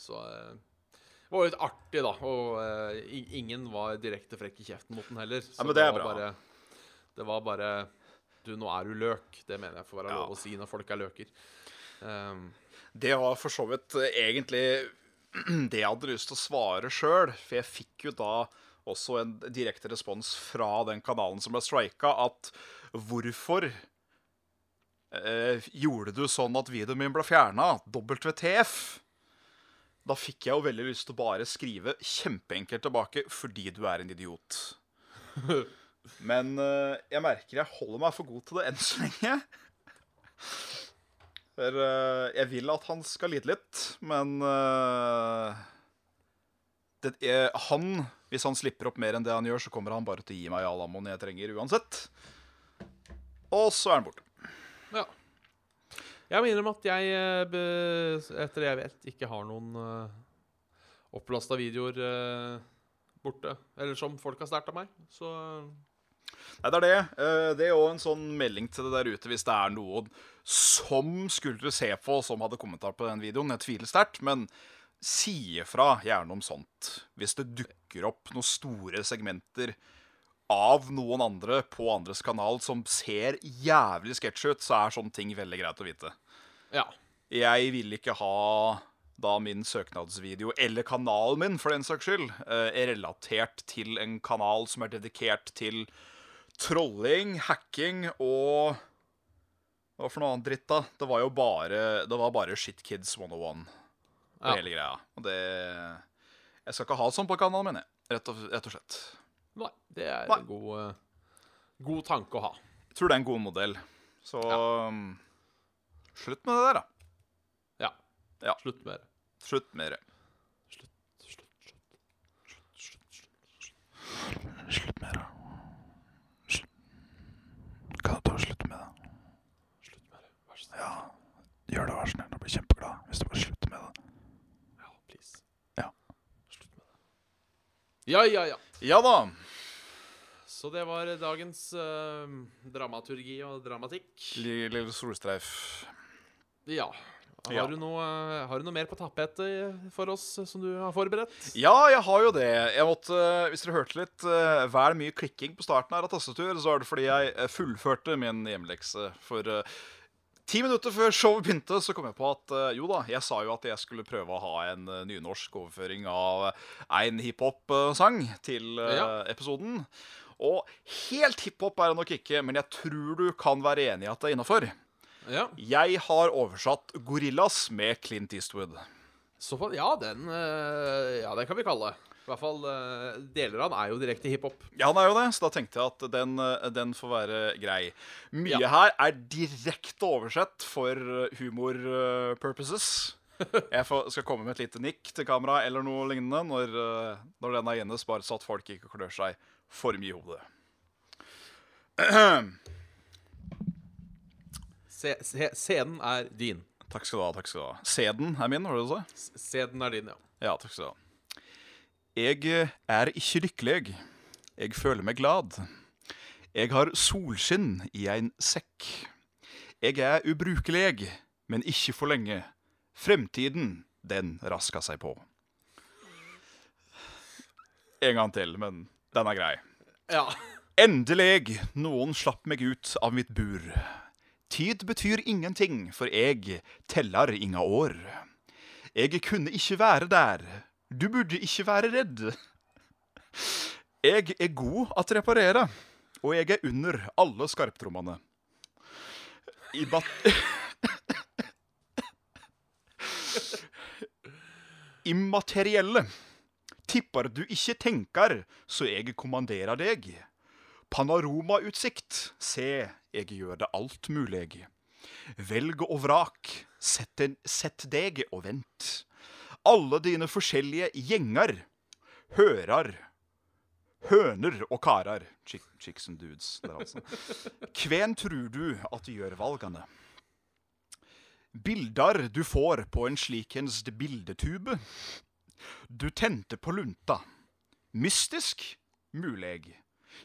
så uh, Det var jo litt artig, da. Og uh, ingen var direkte frekk i kjeften mot den heller. Så Ja, men det er var bra. Bare, det var bare Du, nå er du løk. Det mener jeg får være Ja. lov å si når folk er løker. Um, Det var for så vidt eh, egentlig det jeg hadde lyst til å svare sjøl. For jeg fikk jo da også en direkte respons fra den kanalen som ble strika, at hvorfor eh, gjorde du sånn at videoen min ble fjerna? WTF? Da fikk jeg jo veldig lyst til å bare skrive kjempeenkelt tilbake fordi du er en idiot. Men eh, jeg merker jeg holder meg for god til det enn så lenge. For eh, jeg vil at han skal lide litt, men eh, det er, Han, hvis han slipper opp mer enn det han gjør, så kommer han bare til å gi meg all ammoen jeg trenger uansett. Og så er han borte. ja. Jeg må innrømme at jeg, eh, etter det jeg vet, ikke har noen uh, opplasta videoer eh, borte. Eller som folk har stært av meg. Så Nei, det er det. Eh, Det er jo en sånn melding til det der ute hvis det er noen som skulle se på, som hadde kommentar på den videoen. Jeg tviler sterkt, men si ifra gjerne om sånt. Hvis det dukker opp noen store segmenter av noen andre på andres kanal som ser jævlig sketsj ut, så er sånne ting veldig greit å vite. Ja. Jeg vil ikke ha da min søknadsvideo, eller kanalen min for den saks skyld, eh, er relatert til en kanal som er dedikert til trolling, hacking og Hva for noe annet dritt, da? Det var jo bare, det var bare Shitkids 101 Ja. hele greia. Og det Jeg skal ikke ha sånn på kanalen min, jeg. Rett og, rett og slett. Nei, det er Nei. en god, eh, god tanke å ha. Jeg tror det er en god modell. Så um, slutt med det der, da. Ja. Ja. Slutt med det. Slutt med det. Slutt, slutt, slutt. Slutt med det. Kan du ta og slutte med det? Slutt med det. Vær så snill. Ja, gjør det, vær så snill. Jeg blir kjempeglad hvis du bare slutter med det. Ja, please. Ja. Slutt med det. Ja, ja, ja. Ja da. Så det var dagens eh, dramaturgi og dramatikk. Lille, solstreif. Ja. Har, Ja. Du noe, eh, har du noe mer på tapetet for oss eh, som du har forberedt? Ja, jeg har jo det. Jeg måtte, Hvis dere hørte litt uh, vel mye klikking på starten her av tastatur, så er det fordi jeg eh, fullførte min hjemlekse. For eh, ti minutter før showet begynte, så kom jeg på at uh, jo da, jeg sa jo at jeg skulle prøve å ha en uh, nynorsk overføring av én en hiphop-sang til eh, Ja. episoden. Og helt hiphop er det nok ikke, men jeg tror du kan være enig i at det er innafor. Ja. Jeg har oversatt Gorillas med Clint Eastwood. Så ja, den Ja, den kan vi kalle det. I hvert fall eh, deler av den er jo direkte hiphop. Ja, han er jo det, så da tenkte jeg at den, eh, den får være grei. Mye Ja. her er direkte oversett for eh, humor purposes. Jeg får, skal komme med et lite nikk til kamera eller noe lignende når, når den er inne, bare så at folk ikke klør seg for mye i hodet. Se, se, scenen er din. Takk skal du ha. takk skal du ha. Seden er min, var det du sa? Seden er din, ja. Ja, takk skal du ha. Jeg er ikke lykkelig. Jeg føler meg glad. Jeg har solskinn i en sekk. Jeg er ubrukelig, men ikke for lenge. Fremtiden, den rasker seg på. En gang til, men den er grei. Ja. Endelig noen slapp meg ut av mitt bur. Tid betyr ingenting, for jeg teller inga år. Jeg kunne ikke være der. Du burde ikke være redd. Jeg er god at reparere, og jeg er under alle skarptrommene. I bat... Immaterielle. Tipper du ikke tenker, så jeg kommanderer deg. Panoramautsikt, se, jeg gjør det alt mulig. Velg og vrak, sett, en, sett deg og vent. Alle dine forskjellige gjenger, hører, høner og karer, Chick, chicks and dudes, der altså. Kven tror du at gjør valgene? Bilder du får på en slikens bildetube. Du tente på lunta. Mystisk? Mulig.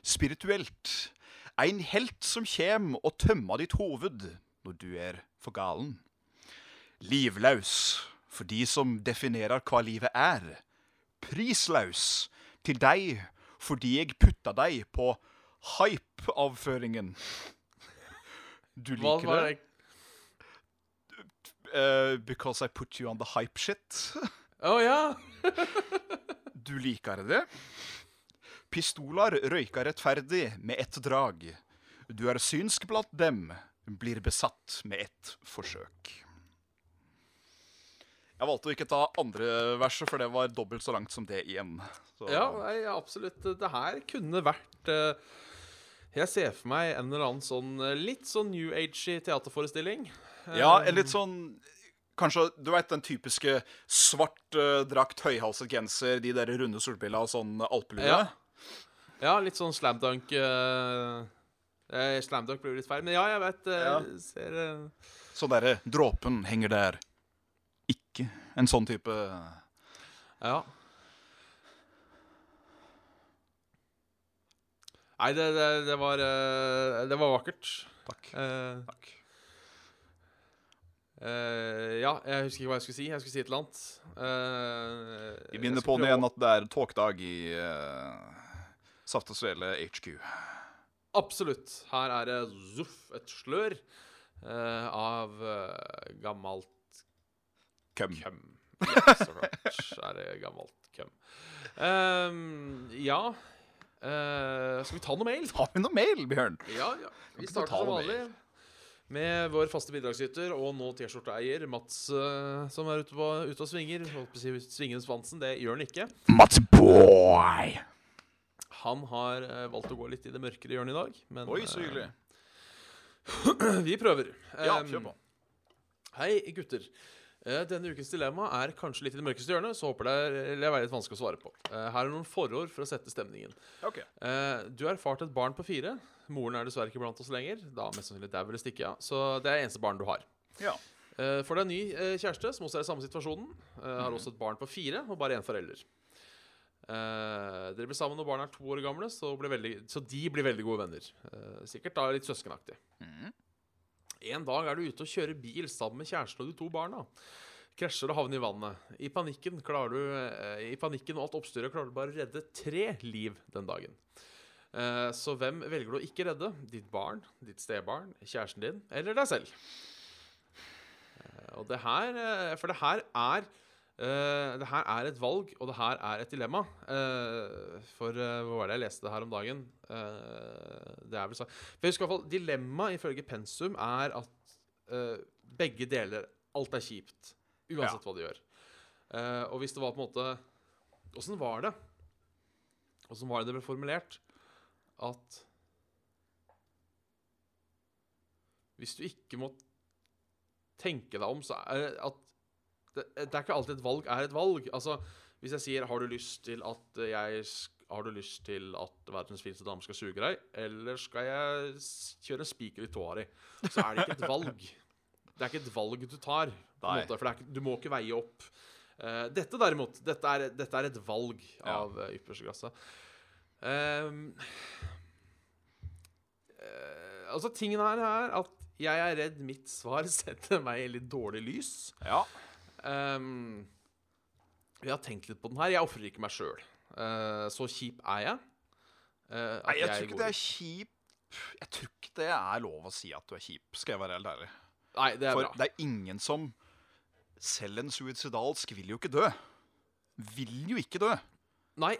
Spirituelt. Ein helt som kjem og tømmer ditt hoved når du er for galen. Livlaus for de som definerer hva livet er. Prislaus til deg fordi jeg putta deg på hype-avføringen. Du liker det? Eh, because I put you on the hype shit. Å ja! Du liker det? Pistoler røyker rettferdig med ett drag. Du er synsk blant dem, blir besatt med ett forsøk. Jeg valgte å ikke ta andre verset, for det var dobbelt så langt som det igjen. Så, Ja, nei, absolutt. Det her kunne vært eh, Jeg ser for meg en eller annen sånn eh, litt sånn New Age-y teaterforestilling. ja, en litt sånn Kanskje, du vet den typiske svart eh, drakt, høyhalset genser, de der runde solbriller og sånn alpelue? Ja. Ja, litt sånn slam dunk eh, eh, Slam dunk blir litt feil, men ja, jeg vet Uh, Ja. ser, eh, Sånn derre dråpen henger der. Ikke en sånn type Ja. Nei, det, det, det var eh, Det var vakkert. Takk. Eh, Takk. eh, ja, jeg husker ikke hva jeg skulle si. Jeg skulle si et eller annet. Eh, Vi jeg minner på det igjen at det er togdag i, eh, Saft og Svele HQ. Absolutt. Her er det zuff, et slør eh, av eh, gammelt Køm. køm. Ja, så klart er det gammelt køm. Um, ja uh, Skal vi ta noe mail? Har vi noe mail, Bjørn? Ja, ja. Vi starter som vanlig med vår faste bidragsyter og nå T-skjorteeier Mats, uh, som er ute, på, ute og svinger. Si svingende svansen. Det gjør han ikke. Mats Boy! Han har uh, valgt å gå litt i det mørkere hjørnet i dag. Men Oi, så hyggelig. vi prøver. Ja, kjør på. Hei, gutter. Eh, Denne ukens dilemma er kanskje litt i det mørkeste hjørnet, så håper det er, eller er litt vanskelig å svare på. Eh, Her er noen forord for å sette stemningen. Ok. Eh, Du har erfart et barn på fire. Moren er dessverre ikke blant oss lenger. Da mest sannsynlig dau eller stikke av. Så det er eneste barn du har. Ja. For en ny kjæreste som også er i samme situasjonen. Har også et barn på fire og bare én forelder. Dere blir sammen når barna er to år gamle, så, blir veldig, så de blir veldig gode venner. Sikkert da litt søskenaktig. Mhm. En dag er du ute og kjører bil sammen med kjæresten og de to barna. Krasjer og havner i vannet. I panikken, du, eh, I panikken og alt oppstyret klarer du bare å redde tre liv den dagen. Eh, så hvem velger du å ikke redde? Ditt barn, ditt stebarn, kjæresten din eller deg selv? Eh, og det her For det her er eh, det her er et valg, og det her er et dilemma. Uh, for uh, hva var det jeg leste her om dagen? Det er vel så For jeg husker i hvert fall Dilemmaet ifølge pensum er at begge deler Alt er kjipt. Uansett hva du gjør. Og hvis det var på en måte Åssen var det? Åssen var det det ble formulert? At Hvis du ikke må tenke deg om, så er det at det, det er ikke alltid et valg er et valg. Altså, hvis jeg sier 'Har du lyst til at jeg Har du lyst til at verdens fineste dame skal suge deg, eller skal jeg kjøre en spiker i tåa di?' Så er det ikke et valg. Det er ikke et valg du tar, måte, for det ikke, du må ikke veie opp. Uh, dette derimot, dette er, dette er et valg Ja. av uh, ypperste klasse. Um, uh, altså, tingen her er at jeg er redd mitt svar setter meg i litt dårlig lys. Ja. Ehm, jeg har tenkt litt på den her. Jeg ofrer ikke meg sjøl. så kjip er jeg. Uh, Nei, jeg tror ikke det er kjip Jeg tror ikke det er lov å si at du er kjip, skal jeg være helt ærlig. Nei, det er For bra. det er ingen som Selv en suicidalsk vil jo ikke dø. Vil jo ikke dø. Nei.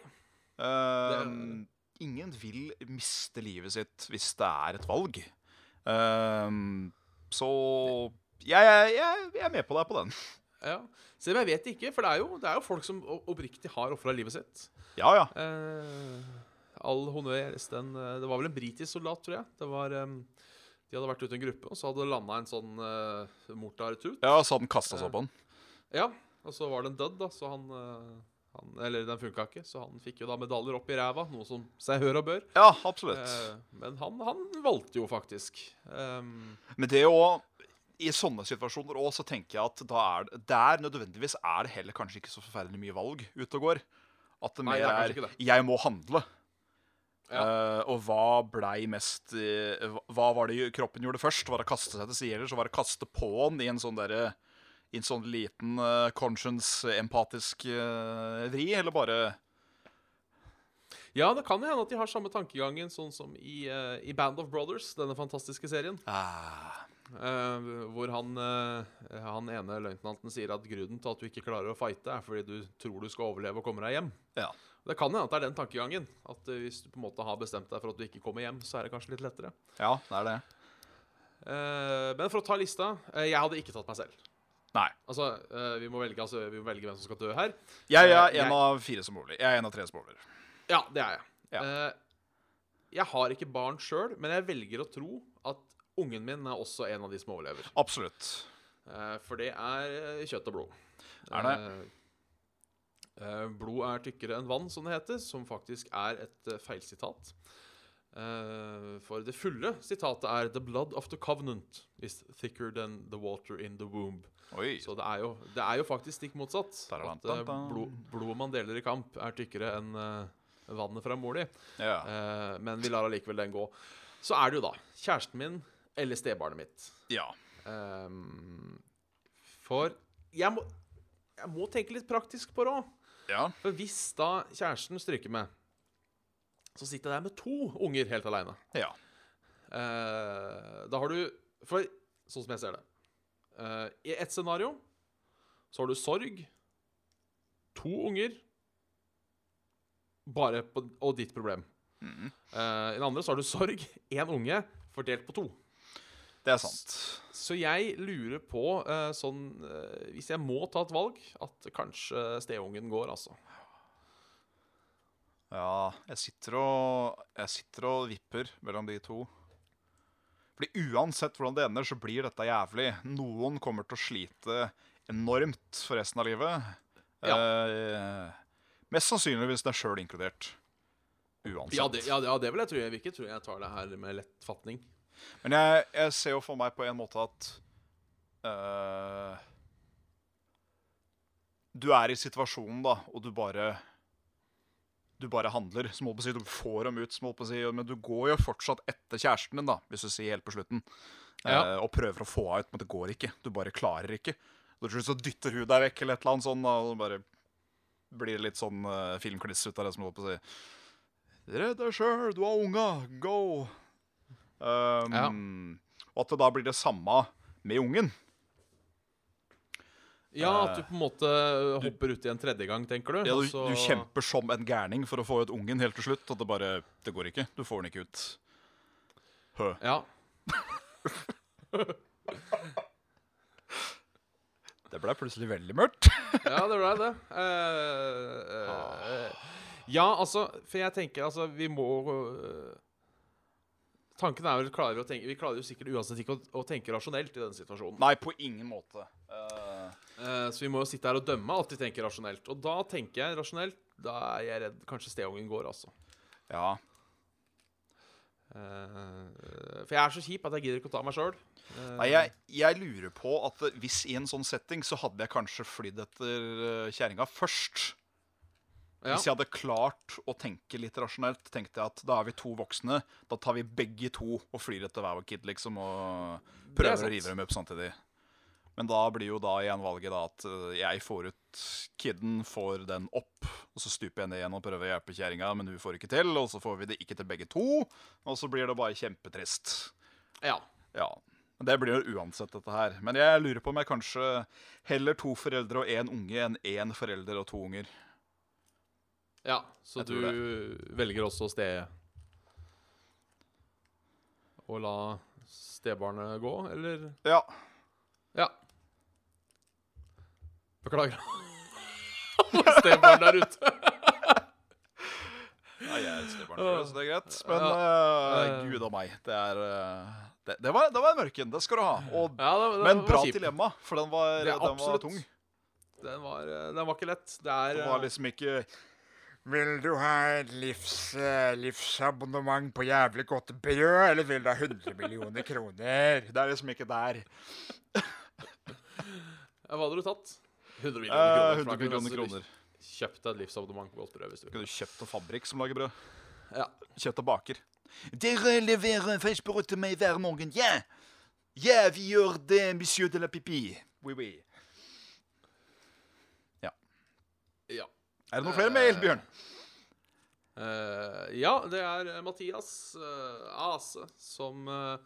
Ehm, ingen vil miste livet sitt hvis det er et valg. Ehm, så jeg, jeg, jeg, jeg er med på deg på den. Ja. Selv om jeg vet ikke, for det er jo, det er jo folk som oppriktig har ofra livet sitt. Ja, ja. Eh, all honnør. Jeg leste en eh, Det var vel en britisk soldat, tror jeg. Det var em, De hadde vært ute i en gruppe, og så hadde det landa en sånn uh, mortar-tut. Ja, Så hadde den kasta seg på den. Ja, og så var den dødd, da, så han, uh, han Eller den funka ikke, så han fikk jo da medaljer opp i ræva, noe som seg hør og bør. Ja, absolutt. Eh, men han, han valgte jo faktisk. Um, Men det å I sånne situasjoner også, så tenker jeg at da er der nødvendigvis er det heller kanskje ikke så forferdelig mye valg ute og går. At det mer er er. 'jeg må handle'. Ja. Uh, og hva blei mest uh, hva- var det kroppen gjorde først? Var det å kaste seg til side, eller så var det å kaste på den i en sånn derre i en sånn liten uh, conscience-empatisk eh, vri, eller bare ja, det kan hende at de har samme tankegangen, sånn som i, uh, i Band of Brothers, denne fantastiske serien. ah, hvor han, eh, han ene løytnanten sier at grunnen til at du ikke klarer å fighte, er fordi du tror du skal overleve og komme deg hjem. Ja. Det kan hende at det er den tankegangen. At eh, hvis du på en måte har bestemt deg for at du ikke kommer hjem, så er det kanskje litt lettere. Ja, det er det. Eh, men for å ta lista eh, Jeg hadde ikke tatt meg selv. Nei. Altså, eh, vi, må velge, altså, vi må velge hvem som skal dø her. Jeg er Eh, en jeg- av fire som overlever. Jeg er en av tre som overlever. Ja, det er jeg. Ja. Eh, jeg har ikke barn sjøl, men jeg velger å tro at ungen min er også en av de som overlever. Absolutt. Eh, for det er eh, kjøtt og blod. Er det? Eh, blod er tykkere enn vann, som det heter, som faktisk er et feilsitat. For det fulle sitatet er 'The blood of the covenant is thicker than the water in the womb'. Oi. Så det er jo, det er jo faktisk stikk motsatt. At Tararantam. blod, blodet man deler i kamp, er tykkere enn vannet fra mor di. Ja. Men vi lar allikevel den gå. Så er det jo da kjæresten min eller stebarnet mitt. ja. Um, for jeg må, jeg må tenke litt praktisk på det òg. Ja. For hvis da kjæresten stryker med, så sitter jeg der med to unger helt aleine. Ja. Uh, da har du For sånn som jeg ser det uh, I ett scenario så har du sorg, to unger bare på, og ditt problem. Mm. Uh, I den andre så har du sorg, én unge fordelt på to. Det er sant. Så jeg lurer på, eh, sånn eh, Hvis jeg må ta et valg, at kanskje steungen går, altså. Ja, jeg sitter og Jeg sitter og vipper mellom de to. Fordi uansett hvordan det ender, så blir dette jævlig. Noen kommer til å slite enormt for resten av livet. Eh, mest sannsynlig hvis det er sjøl inkludert. Uansett. Ja det, ja, det- ja, det vil jeg tro. Jeg vil ikke tro jeg tar det her med lett fatning. Men jeg, jeg ser jo for meg på en måte at uh, Du er i situasjonen, da, og du bare Du bare handler. Som holdt på å si, Du får dem ut, som holdt på å si, men du går jo fortsatt etter kjæresten din, da, hvis du sier helt på slutten. Ja. Eh, og prøver å få henne ut, men det går ikke. Du bare klarer ikke. Og til slutt så dytter hun deg vekk, eller et eller annet sånt, og bare blir litt sånn uh, filmkliss ut av det, som holdt på å si. Redd deg sjøl, du har unga, go! Um, Og at det da blir det samme med ungen. Ja, at du på en måte hopper uti en tredje gang, tenker du? Ja, du, du kjemper som en gærning for å få ut ungen helt til slutt, og det bare Det går ikke. Du får den ikke ut. Hø. Ja. Det ble plutselig veldig mørkt. ja, det ble det. Uh, uh, uh, ja, altså, for jeg tenker altså Vi må eh, Tanken er vel klarer vi å tenke Vi klarer jo sikkert uansett ikke å, å tenke rasjonelt i denne situasjonen. Nei, på ingen måte. Uh... Uh, så vi må jo sitte her og dømme, alt vi tenker rasjonelt. Og da tenker jeg rasjonelt Da er jeg redd kanskje steungen går, altså. ja. Uh, for jeg er så kjip at jeg gidder ikke å ta meg sjøl. Nei, jeg, jeg lurer på at hvis i en sånn setting så hadde jeg kanskje flydd etter kjerringa først. Ja. Hvis jeg hadde klart å tenke litt rasjonelt, tenkte jeg at da er vi to voksne. Da tar vi begge to og flyr etter hver vår kid, liksom, og er prøver å rive dem opp samtidig. Men da blir jo da igjen valget da at øh, jeg får ut kiden, får den opp, og så stuper jeg ned igjen og prøver å hjelpe kjerringa, men hun får ikke til, og så får vi det ikke til begge to, og så blir det bare kjempetrist. ja. Ja. Det blir jo uansett, dette her. Men jeg lurer på om jeg kanskje heller to foreldre og én unge enn én forelder og to unger. Ja, så du velger også ste... Å la stebarnet gå, eller? Ja. Ja. Beklager. Stebarn der ute. Nei, jeg er stebarn, så det er greit. Men Ja. uh, gud a meg. Det er eh, det, det, var, det var en mørken. Det skal du ha. Og, Ja, det, det men bra dilemma, for den var, den var tung. Den var, eh, den var ikke lett. Det er den var liksom ikke Vil du ha et livs, eh, livsabonnement på jævlig godt brød, eller vil du ha 100 millioner kroner? Det er liksom ikke der. Hva hadde du tatt? 100 millioner Eh, kroner. 100 millioner kroner. Kjøpt deg et livsabonnement på godt brød hvis du vil. Du kjøpt en fabrikk som lager brød? Ja. Kjøpt og baker. Dere leverer fersbrød til meg hver morgen. Ja! Ja, vi gjør det, monsieur de la pipi. Oui, oui. Ja. ja. Er det noen flere mail, Bjørn? Uh, ja, det er eh, Mathias uh, Ase som uh,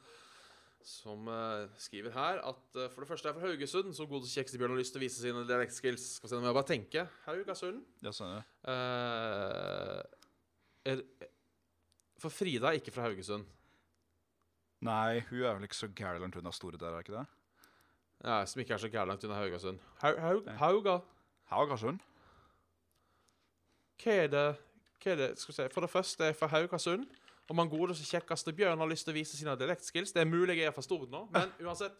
som skriver her at for det første er fra Haugesund, som godeste Kjeksebjørn har lyst til å vise sine dialektskills. Skal vi se om jeg bare tenke. Haugasund. Ja, sånn, ja. For Frida er ikke fra Haugesund. Nei, hun er vel ikke så gæren langt unna store der, er ikke det? Nei, som ikke er så gærent unna Haugasund. Haug, Haug. Hauga. Haugasund? Hva er det Hva er det Skal vi si, For det første er jeg fra Haugasund. Og man godeste kjekkeste Bjørn har lyst til å vise sine dialektskills. Det er mulig jeg er for stor nå, men uansett.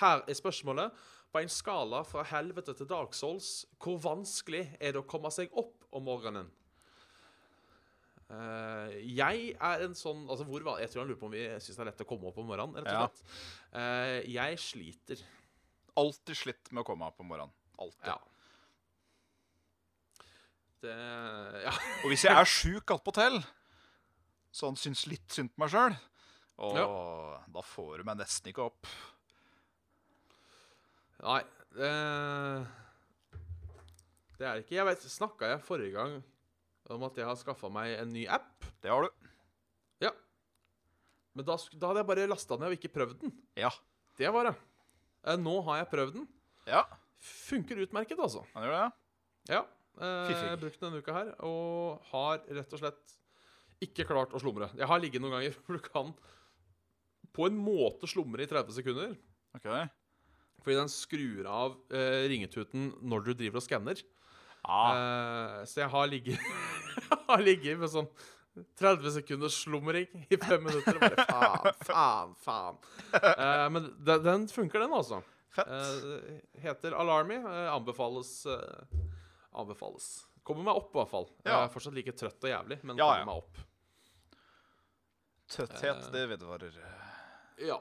Her er spørsmålet. På en skala fra helvete til Dark Souls, hvor vanskelig er det å komme seg opp om morgenen? Uh, jeg er en sånn altså hvor, va- Jeg tror han lurer på om vi syns det er lett å komme opp om morgenen. rett og Ja. slett. Eh, jeg sliter. Alltid slitt med å komme opp om morgenen. Alltid. Ja. Det Ja. Og hvis jeg er sjuk attpåtil, så han syns litt synd på meg sjøl, da får du meg nesten ikke opp. Nei, det Det er det ikke. Jeg vet, Snakka jeg forrige gang om at jeg har skaffa meg en ny app Det har du. Ja. Men da, da hadde jeg bare lasta ned og ikke prøvd den. Ja. Det var det. Eh, nå har jeg prøvd den. Ja, Funker utmerket, altså. han gjør det. Ja. Eh, jeg har brukt den denne uka her, og har rett og slett ikke klart å slumre. Jeg har ligget noen ganger hvor du kan på en måte slumre i 30 sekunder. Okay. Fordi den skrur av eh, ringetuten når du driver og skanner. Ah, Eh, så jeg har ligget Jeg har ligget med sånn 30 sekunders slumring i fem minutter. og Bare faen, faen, faen. Eh, men den, den funker, den, altså. fett. Eh, heter Alarmy. Eh, anbefales eh, Anbefales. Kommer meg opp, i hvert fall. Jeg er fortsatt like trøtt og jævlig, men Ja, kommer ja. meg opp. Trøtthet, det vedvarer. Ja.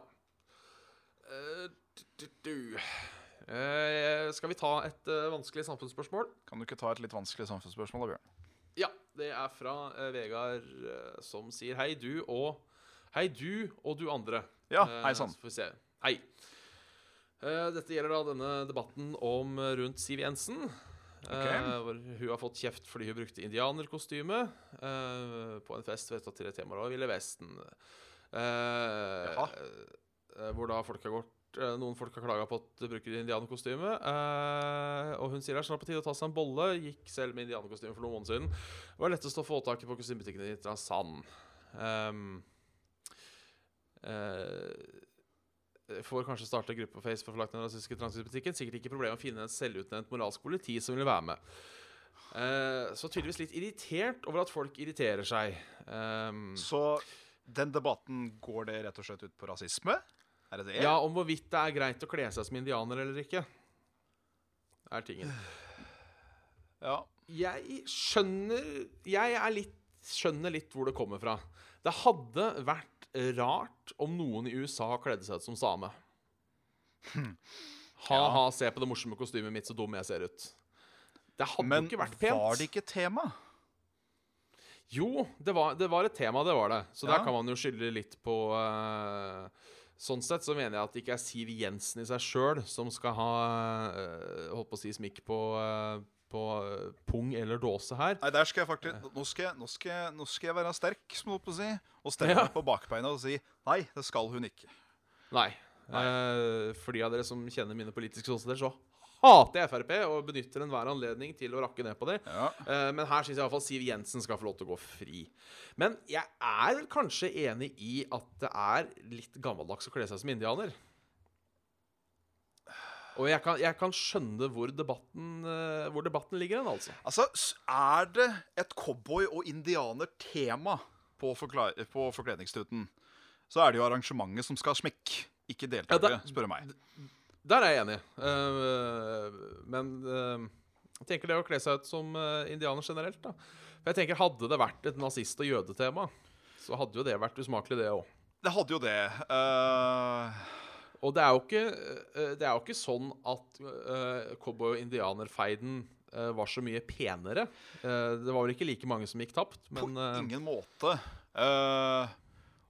Uh, du, du. Eh, skal vi ta et vanskelig samfunnsspørsmål? Kan du ikke ta et litt vanskelig samfunnsspørsmål, da, Bjørn? Ja, det er fra Vegard som sier hei, du og Hei, du og du andre. Ja, hei sann. får vi se. Hei. Dette gjelder da denne debatten om rundt Siv Jensen. Eh, Uh, hun har fått kjeft fordi hun brukte indianerkostyme uh, på en fest til et tema av Ville Vesten. Uh, hvor da folk har gått noen folk har klaga på at du bruker indianerkostyme. Eh, og hun sier det er snart på tide å ta seg en bolle. Gikk selv med indianerkostyme for noen måneder siden. Det var lettest å få tak i på kostymebutikken i Transand. Um, eh, får kanskje starte gruppe på Face for lagt den rasistiske transitbutikken. Sikkert ikke problem å finne en selvutnevnt moralsk politi som vil være med. Uh, så tydeligvis litt irritert over at folk irriterer seg. Um, Så den debatten, går det rett og slett ut på rasisme? Er det det? ja, om hvorvidt det er greit å kle seg som indianer eller ikke, er tingen. Ja. Jeg skjønner Jeg er litt, skjønner litt hvor det kommer fra. Det hadde vært rart om noen i USA kledde seg ut som same. Ha-ha, se på det morsomme kostymet mitt, så dum jeg ser ut. Det hadde Men jo ikke vært pent. Men var det ikke tema? Jo, det var, det var et tema, det var det. Så der kan man jo skylde litt på uh, Sånn sett så mener jeg at det ikke er Siv Jensen i seg sjøl som skal ha uh, holdt på å si smikk på, eh, på eh, pung eller dåse her. Nei, der skal jeg faktisk Nå skal nå skal nå skal jeg være sterk, som holdt på å si, og stelle Ja. på bakbeina og si nei, det skal hun ikke. Nei. Eh, for de av dere som kjenner mine politiske ståsteder, så hater jeg Frp og benytter enhver anledning til å rakke ned på det. Ja. Eh, men her syns jeg iallfall Siv Jensen skal få lov til å gå fri. Men jeg er kanskje enig i at det er litt gammeldags å kle seg som indianer. Og jeg kan, jeg kan skjønne hvor debatten, eh, hvor debatten ligger hen, altså. Altså, er det et cowboy- og indianer-tema på, på forkledningstuten, så er det jo arrangementet som skal ha smekk, ikke deltakere, Ja, spør meg. Der er jeg enig. Uh, men uh, jeg tenker det å kle seg ut som indianer generelt, da. For jeg tenker Hadde det vært et nazist- og jødetema, så hadde jo det vært usmakelig, det òg. Det hadde jo det. eh, Og det er ikke, eh, det er jo ikke sånn at uh, cowboy- og indianerfeiden uh, var så mye penere. Uh, det var vel ikke like mange som gikk tapt, men På ingen måte. Eh,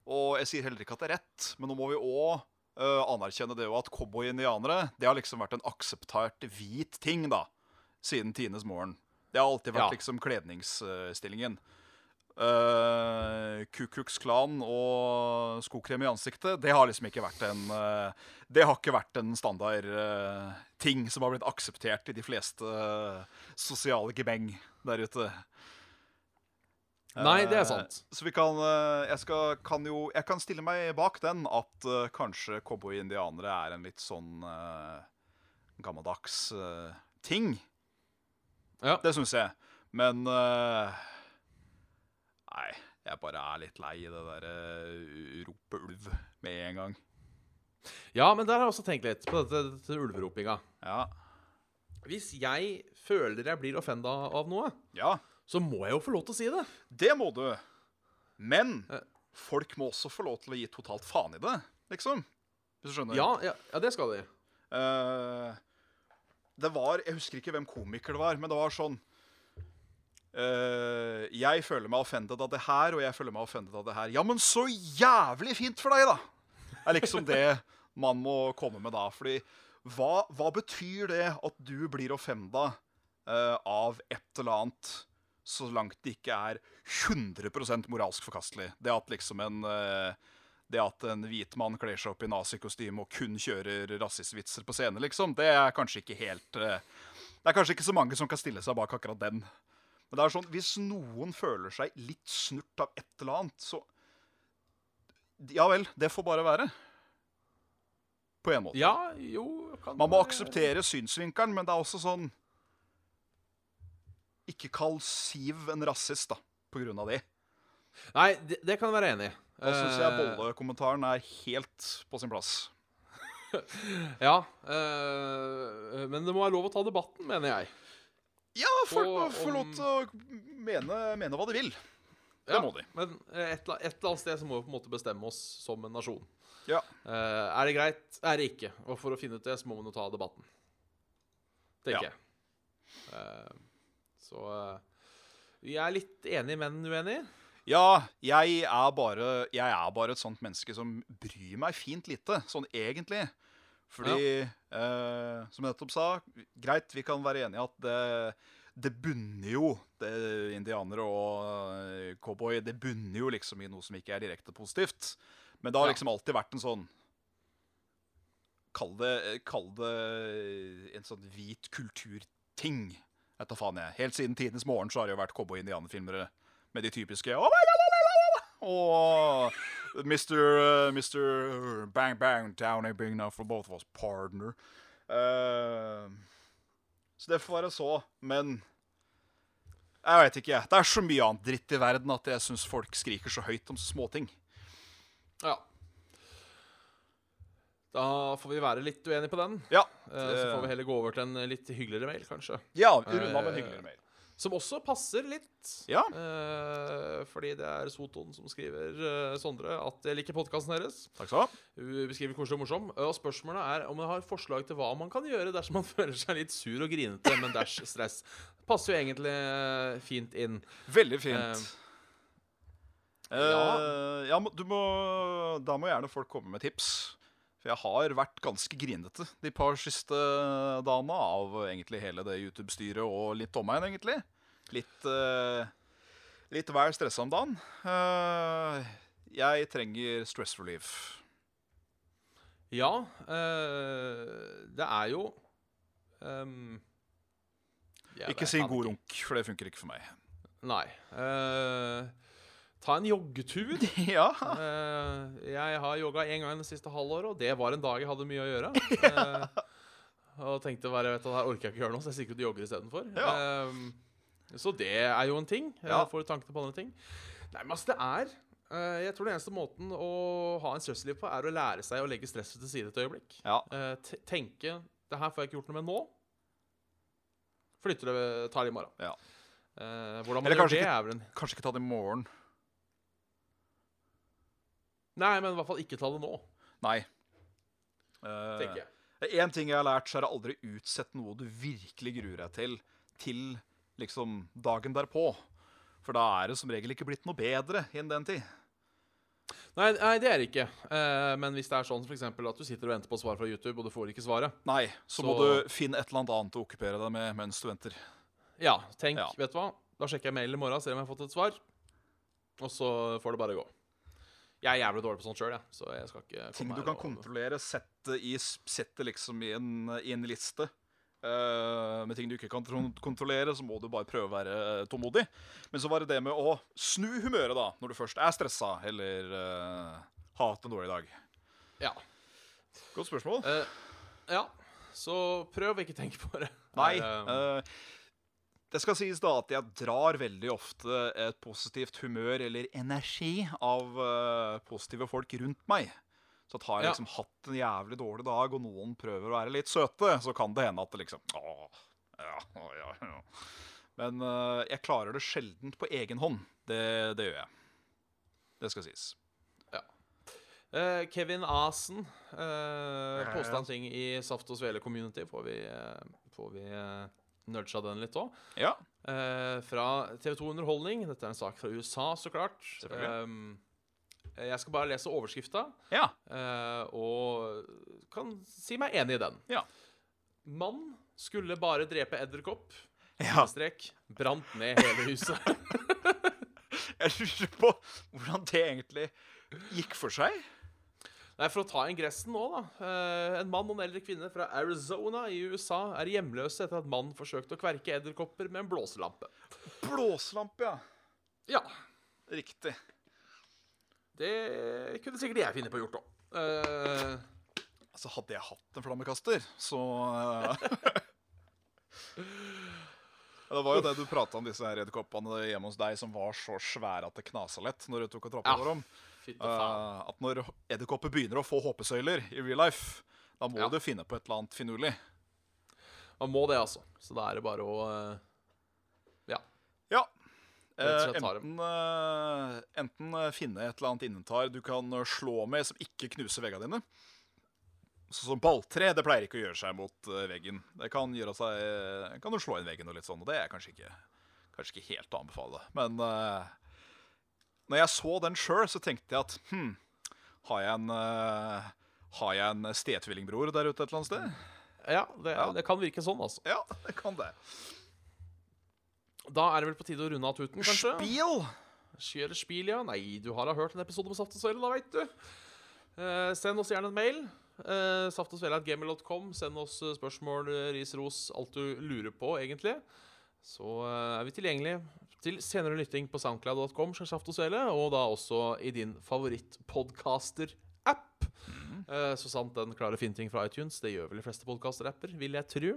og jeg sier heller ikke at det er rett, men nå må vi òg anerkjenne det jo at cowboy-indianere Det har liksom vært en akseptert hvit ting da, siden tidenes morgen. Det har alltid vært Ja. liksom kledningsstillingen. Uh, Ku Kukuks Klan og skokrem i ansiktet, det har liksom ikke vært en uh, Det har ikke vært en standard uh, ting som har blitt akseptert i de fleste uh, sosiale gebeng der ute. Nei, det er Eh, sant. Så vi kan eh, Jeg skal, kan jo Jeg kan stille meg bak den at eh, kanskje cowboy-indianere er en litt sånn eh, gammeldags eh, ting. Ja. Det syns jeg. Men eh, Nei, jeg bare er litt lei det derre rope ulv med en gang. Ja, men der har jeg også tenkt litt på dette, dette ulveropinga. Ja. Hvis jeg føler jeg blir offenda av noe, ja, så må jeg jo få lov til å si det. det må du. Men Eh. folk må også få lov til å gi totalt faen i det, liksom. Hvis du skjønner? Ja, ja, ja det skal de. Uh, det var Jeg husker ikke hvem komiker det var, men det var sånn eh, Jeg føler meg offended av det her, og jeg føler meg offended av det her. Ja, men så jævlig fint for deg, da! er liksom det man må komme med da. Fordi hva, hva betyr det at du blir offenda uh, av et eller annet så langt det ikke er 100% moralsk forkastelig. Det at liksom en uh, det at en hvit mann kler seg opp i nazikostyme og kun kjører rasistvitser på scenen, liksom, det er kanskje ikke helt eh, Det er kanskje ikke så mange som kan stille seg bak akkurat den. Men det er sånn, hvis noen føler seg litt snurt av et eller annet, så Ja vel, det får bare være. På en måte. Ja, jo kan Man må akseptere synsvinkelen, men det er også sånn Ikke kall Siv en rasist, da, på grunn av det. Nei, det, det kan jeg være enig i. Da syns jeg Eh, bollekommentaren er helt på sin plass. Ja. Øh, men det må være lov å ta debatten, mener jeg. Ja, folk må få lov til å mene, mene hva de vil. Det Ja, må de. Men eh, et, eller- et eller annet sted så må vi på en måte bestemme oss som en nasjon. Ja. Uh, er det greit? Er det ikke? Og for å finne ut det, så må man jo ta debatten. Tenker Ja. jeg. Uh, så uh, vi er litt enige, men uenige. Ja, jeg er, bare, jeg er bare et sånt menneske som bryr meg fint lite, sånn egentlig. Fordi, eh, som jeg nettopp sa, greit, vi kan være enige at det, det bunner jo det, Indianere og eh, cowboy det bunner jo liksom i noe som ikke er direkte positivt. Men det har Ja. liksom alltid vært en sånn Kall det, kall det en sånn hvit kulturting. Jeg tar faen jeg. Helt siden tidenes morgen så har det jo vært cowboy-indianerfilmere med de typiske oh my God, oh my God, Og Mr. uh, Mr. Bang Bang Down a big for both of us, partner. Uh, så det får være så, men Jeg veit ikke, jeg. Det er så mye annet dritt i verden at jeg syns folk skriker så høyt om småting. Ja. Da får vi være litt uenige på den. Ja. Eh, så får vi heller gå over til en litt hyggeligere mail, kanskje. Ja, runda med en hyggeligere mail. Som også passer litt. Ja. Eh, fordi det er Soton som skriver, eh, Sondre, at jeg liker podkasten deres. Takk skal du. Hun beskriver koselig og morsom. Og spørsmålet er om jeg har forslag til hva man kan gjøre dersom man føler seg litt sur og grinete, men dash stress. Passer jo egentlig eh, fint inn. Veldig fint. Eh, Eh, ja, du må, da må gjerne folk komme med tips. For jeg har vært ganske grinete de par siste dagene av egentlig hele det YouTube-styret og litt omegn, egentlig. Litt, uh, litt hver stressa om dagen. Uh, jeg trenger stress relief. Ja, Uh, det er jo um, Ikke si god runk, for det funker ikke for meg. Nei. Eh, ta en joggetur. ja. Eh, jeg har jogga én gang det siste halvåret, og det var en dag jeg hadde mye å gjøre. Eh, og tenkte bare, vet du, her orker jeg ikke gjøre noe, så jeg stikker ut og jogger istedenfor. Ja. Um, så det er jo en ting. Ja. får tankene på andre ting. Nei, men altså, det er eh, Jeg tror den eneste måten å ha en stressliv på, er å lære seg å legge stresset til side et øyeblikk. ja. Eh, tenke Det her får jeg ikke gjort noe med nå. Flytter det, tar det i morgen. Ja. Eh, hvordan man Eller gjør det, ikke- er vel en Kanskje ikke ta det i morgen. Nei, men i hvert fall ikke ta det nå, Nei. Uh, tenker jeg. En ting jeg har lært, så er det aldri utsett noe du virkelig gruer deg til, til liksom dagen derpå. For da er det som regel ikke blitt noe bedre innen den tid. Nei, nei, det er det ikke. Eh, men hvis det er sånn for eksempel, at du sitter og venter på svar fra YouTube, og du får ikke svaret Nei, så, Så- må du finne et eller annet annet å okkupere deg med mens du venter. Ja, tenk, Ja. vet du hva? Da sjekker jeg mailen i morgen, ser om jeg har fått et svar. Og så får det bare gå. Jeg er jævlig dårlig på sånt sjøl, jeg. Så jeg skal ikke Ting du kan og- kontrollere, sette, i, sette liksom i en, i en liste. Uh, med ting du ikke kan kontrollere, så må du bare prøve å være tålmodig. Men så var det det med å snu humøret da, når du først er stressa eller uh, har hatt en dårlig dag. Ja. Godt spørsmål. Uh, ja. Så prøv å ikke tenke på det. Nei. Uh, eh, det skal sies da at jeg drar veldig ofte et positivt humør eller energi av eh, positive folk rundt meg. Så at har jeg Ja. liksom hatt en jævlig dårlig dag, og noen prøver å være litt søte, så kan det hende at det liksom Åh, ja, åh, ja, ja. Men uh, jeg klarer det sjeldent på egen hånd. Det, det gjør jeg. Det skal sies. eh, Kevin Asen uh, ja. ting i Saft og Svele community. Får vi, uh, får vi uh, nudga den litt òg. Ja. Eh, fra TV2 Underholdning. Dette er en sak fra USA, så klart. Um, jeg skal bare lese overskrifta, Ja. eh, og kan si meg enig i den. Ja. Mann skulle bare drepe edderkopp. Ja. Strek. Brant ned hele huset. Jeg lurer på hvordan det egentlig gikk for seg. Nei, For å ta ingressen nå, da. Eh, en mann og en eldre kvinne fra Arizona i USA er hjemløse etter at mannen forsøkte å kverke edderkopper med en blåselampe. Blåselampe, ja. Ja, Riktig. det kunne sikkert jeg finne på å gjort òg. Uh, Altså, hadde jeg hatt en flammekaster, så eh, Det var jo det du prata om, disse edderkoppene hjemme hos deg som var så svære at det knasa lett når du tok og tråkka Ja. over dem. Eh, at når edderkopper begynner å få håpesøyler i real life, da må Ja. du finne på et eller annet finurlig. Man må det, altså. Så da er det bare å eh, Ja. Ja. Eh, dem. enten, eh, enten finne et eller annet inventar du kan slå med som ikke knuser veggene dine. Sånn som balltre. Det pleier ikke å gjøre seg mot veggen. Det kan gjøre seg Kan du slå inn veggen og litt sånn, og det er kanskje ikke, kanskje ikke helt å anbefale. Men eh, når jeg så den sjøl, så tenkte jeg at hm, har jeg en uh, Har jeg en stetvillingbror der ute et eller annet sted? Ja det, Ja. det kan virke sånn, altså. Ja, det kan det. Da er det vel på tide å runde av tuten, kanskje? Spiel! Kjøre spil, ja. Nei, du har da hørt en episode med Saft og Svele, da, veit du. Uh, send oss gjerne en mail. Uh, Saftogsvele.gmail.com. Send oss eh, spørsmål, eh, ris, ros, alt du lurer på, egentlig. Så uh, er vi tilgjengelige til senere lytting på soundcloud.com, og da også i din favorittpodcaster-app. Eh, så sant den klarer å finne ting fra iTunes. Det gjør vel de fleste podcaster-apper, vil jeg tro.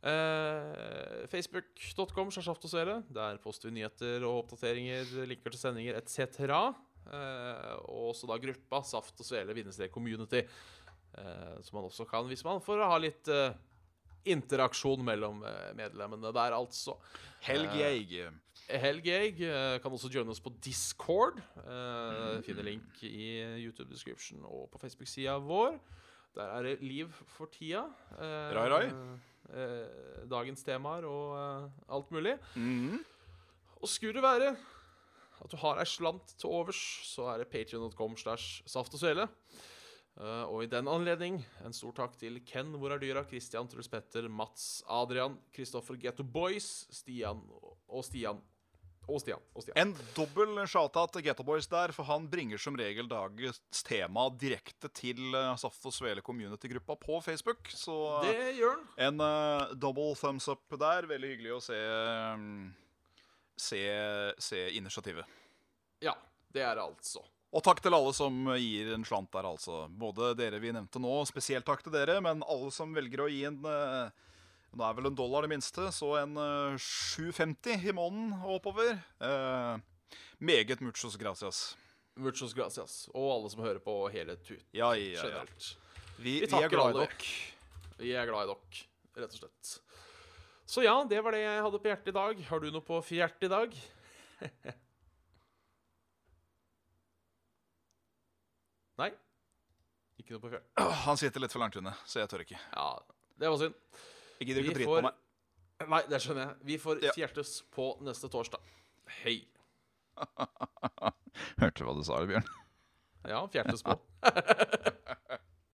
Uh, Facebook.com og Svele. Der poster vi nyheter og oppdateringer, linker til sendinger etc. Uh, og også da gruppa Saft og Svele bindestrek community. uh, som man også kan hvis man får ha litt uh, interaksjon mellom eh, medlemmene der, altså. Helg Jeig. Helg eh, kan også joine oss på Discord. Uh, Finner link i YouTube description og på Facebook-sida vår. Der er det liv for tida. Eh, Rai, rai. eh, dagens temaer og eh, alt mulig. Mhm. Og skulle det være at du har ei slant til overs, så er det patrion.com slash saft og svele. Uh, og i den anledning en stor takk til Ken Hvor er dyra? Christian Truls Petter, Mats, Adrian, Kristoffer Getto Boys, Stian og Stian. Og Stian. Og Stian. En dobbel shout-out til Ghetto Boys der, for han bringer som regel dagens tema direkte til eh, Saft og Svele community-gruppa på Facebook. Så eh, Det gjør han. en uh, double thumbs up der. Veldig hyggelig å se um, se, se initiativet. Ja, det er det altså. Og takk til alle som gir en slant der, altså. Både dere vi nevnte nå, spesielt takk til dere, men alle som velger å gi en eh, Nå er vel en dollar det minste, så en eh, 7,50 i måneden og oppover. Eh, meget muchos gracias. Muchos gracias. Og alle som hører på hele tuten Ja, ja, ja. Vi, Vi vi er glad i dere. Vi er glad i dere, rett og slett. Så ja, det var det jeg hadde på hjertet i dag. Har du noe på hjertet i dag? Nei? Ikke noe på fjertet. Han sitter litt for langt unna, så jeg tør ikke. Ja, det var synd. Jeg gidder ikke å drite får- på meg. Nei, det skjønner jeg. Vi får Ja. fjertes på neste torsdag. Hei. Hørte du hva du sa, Bjørn? Ja, fjertes på.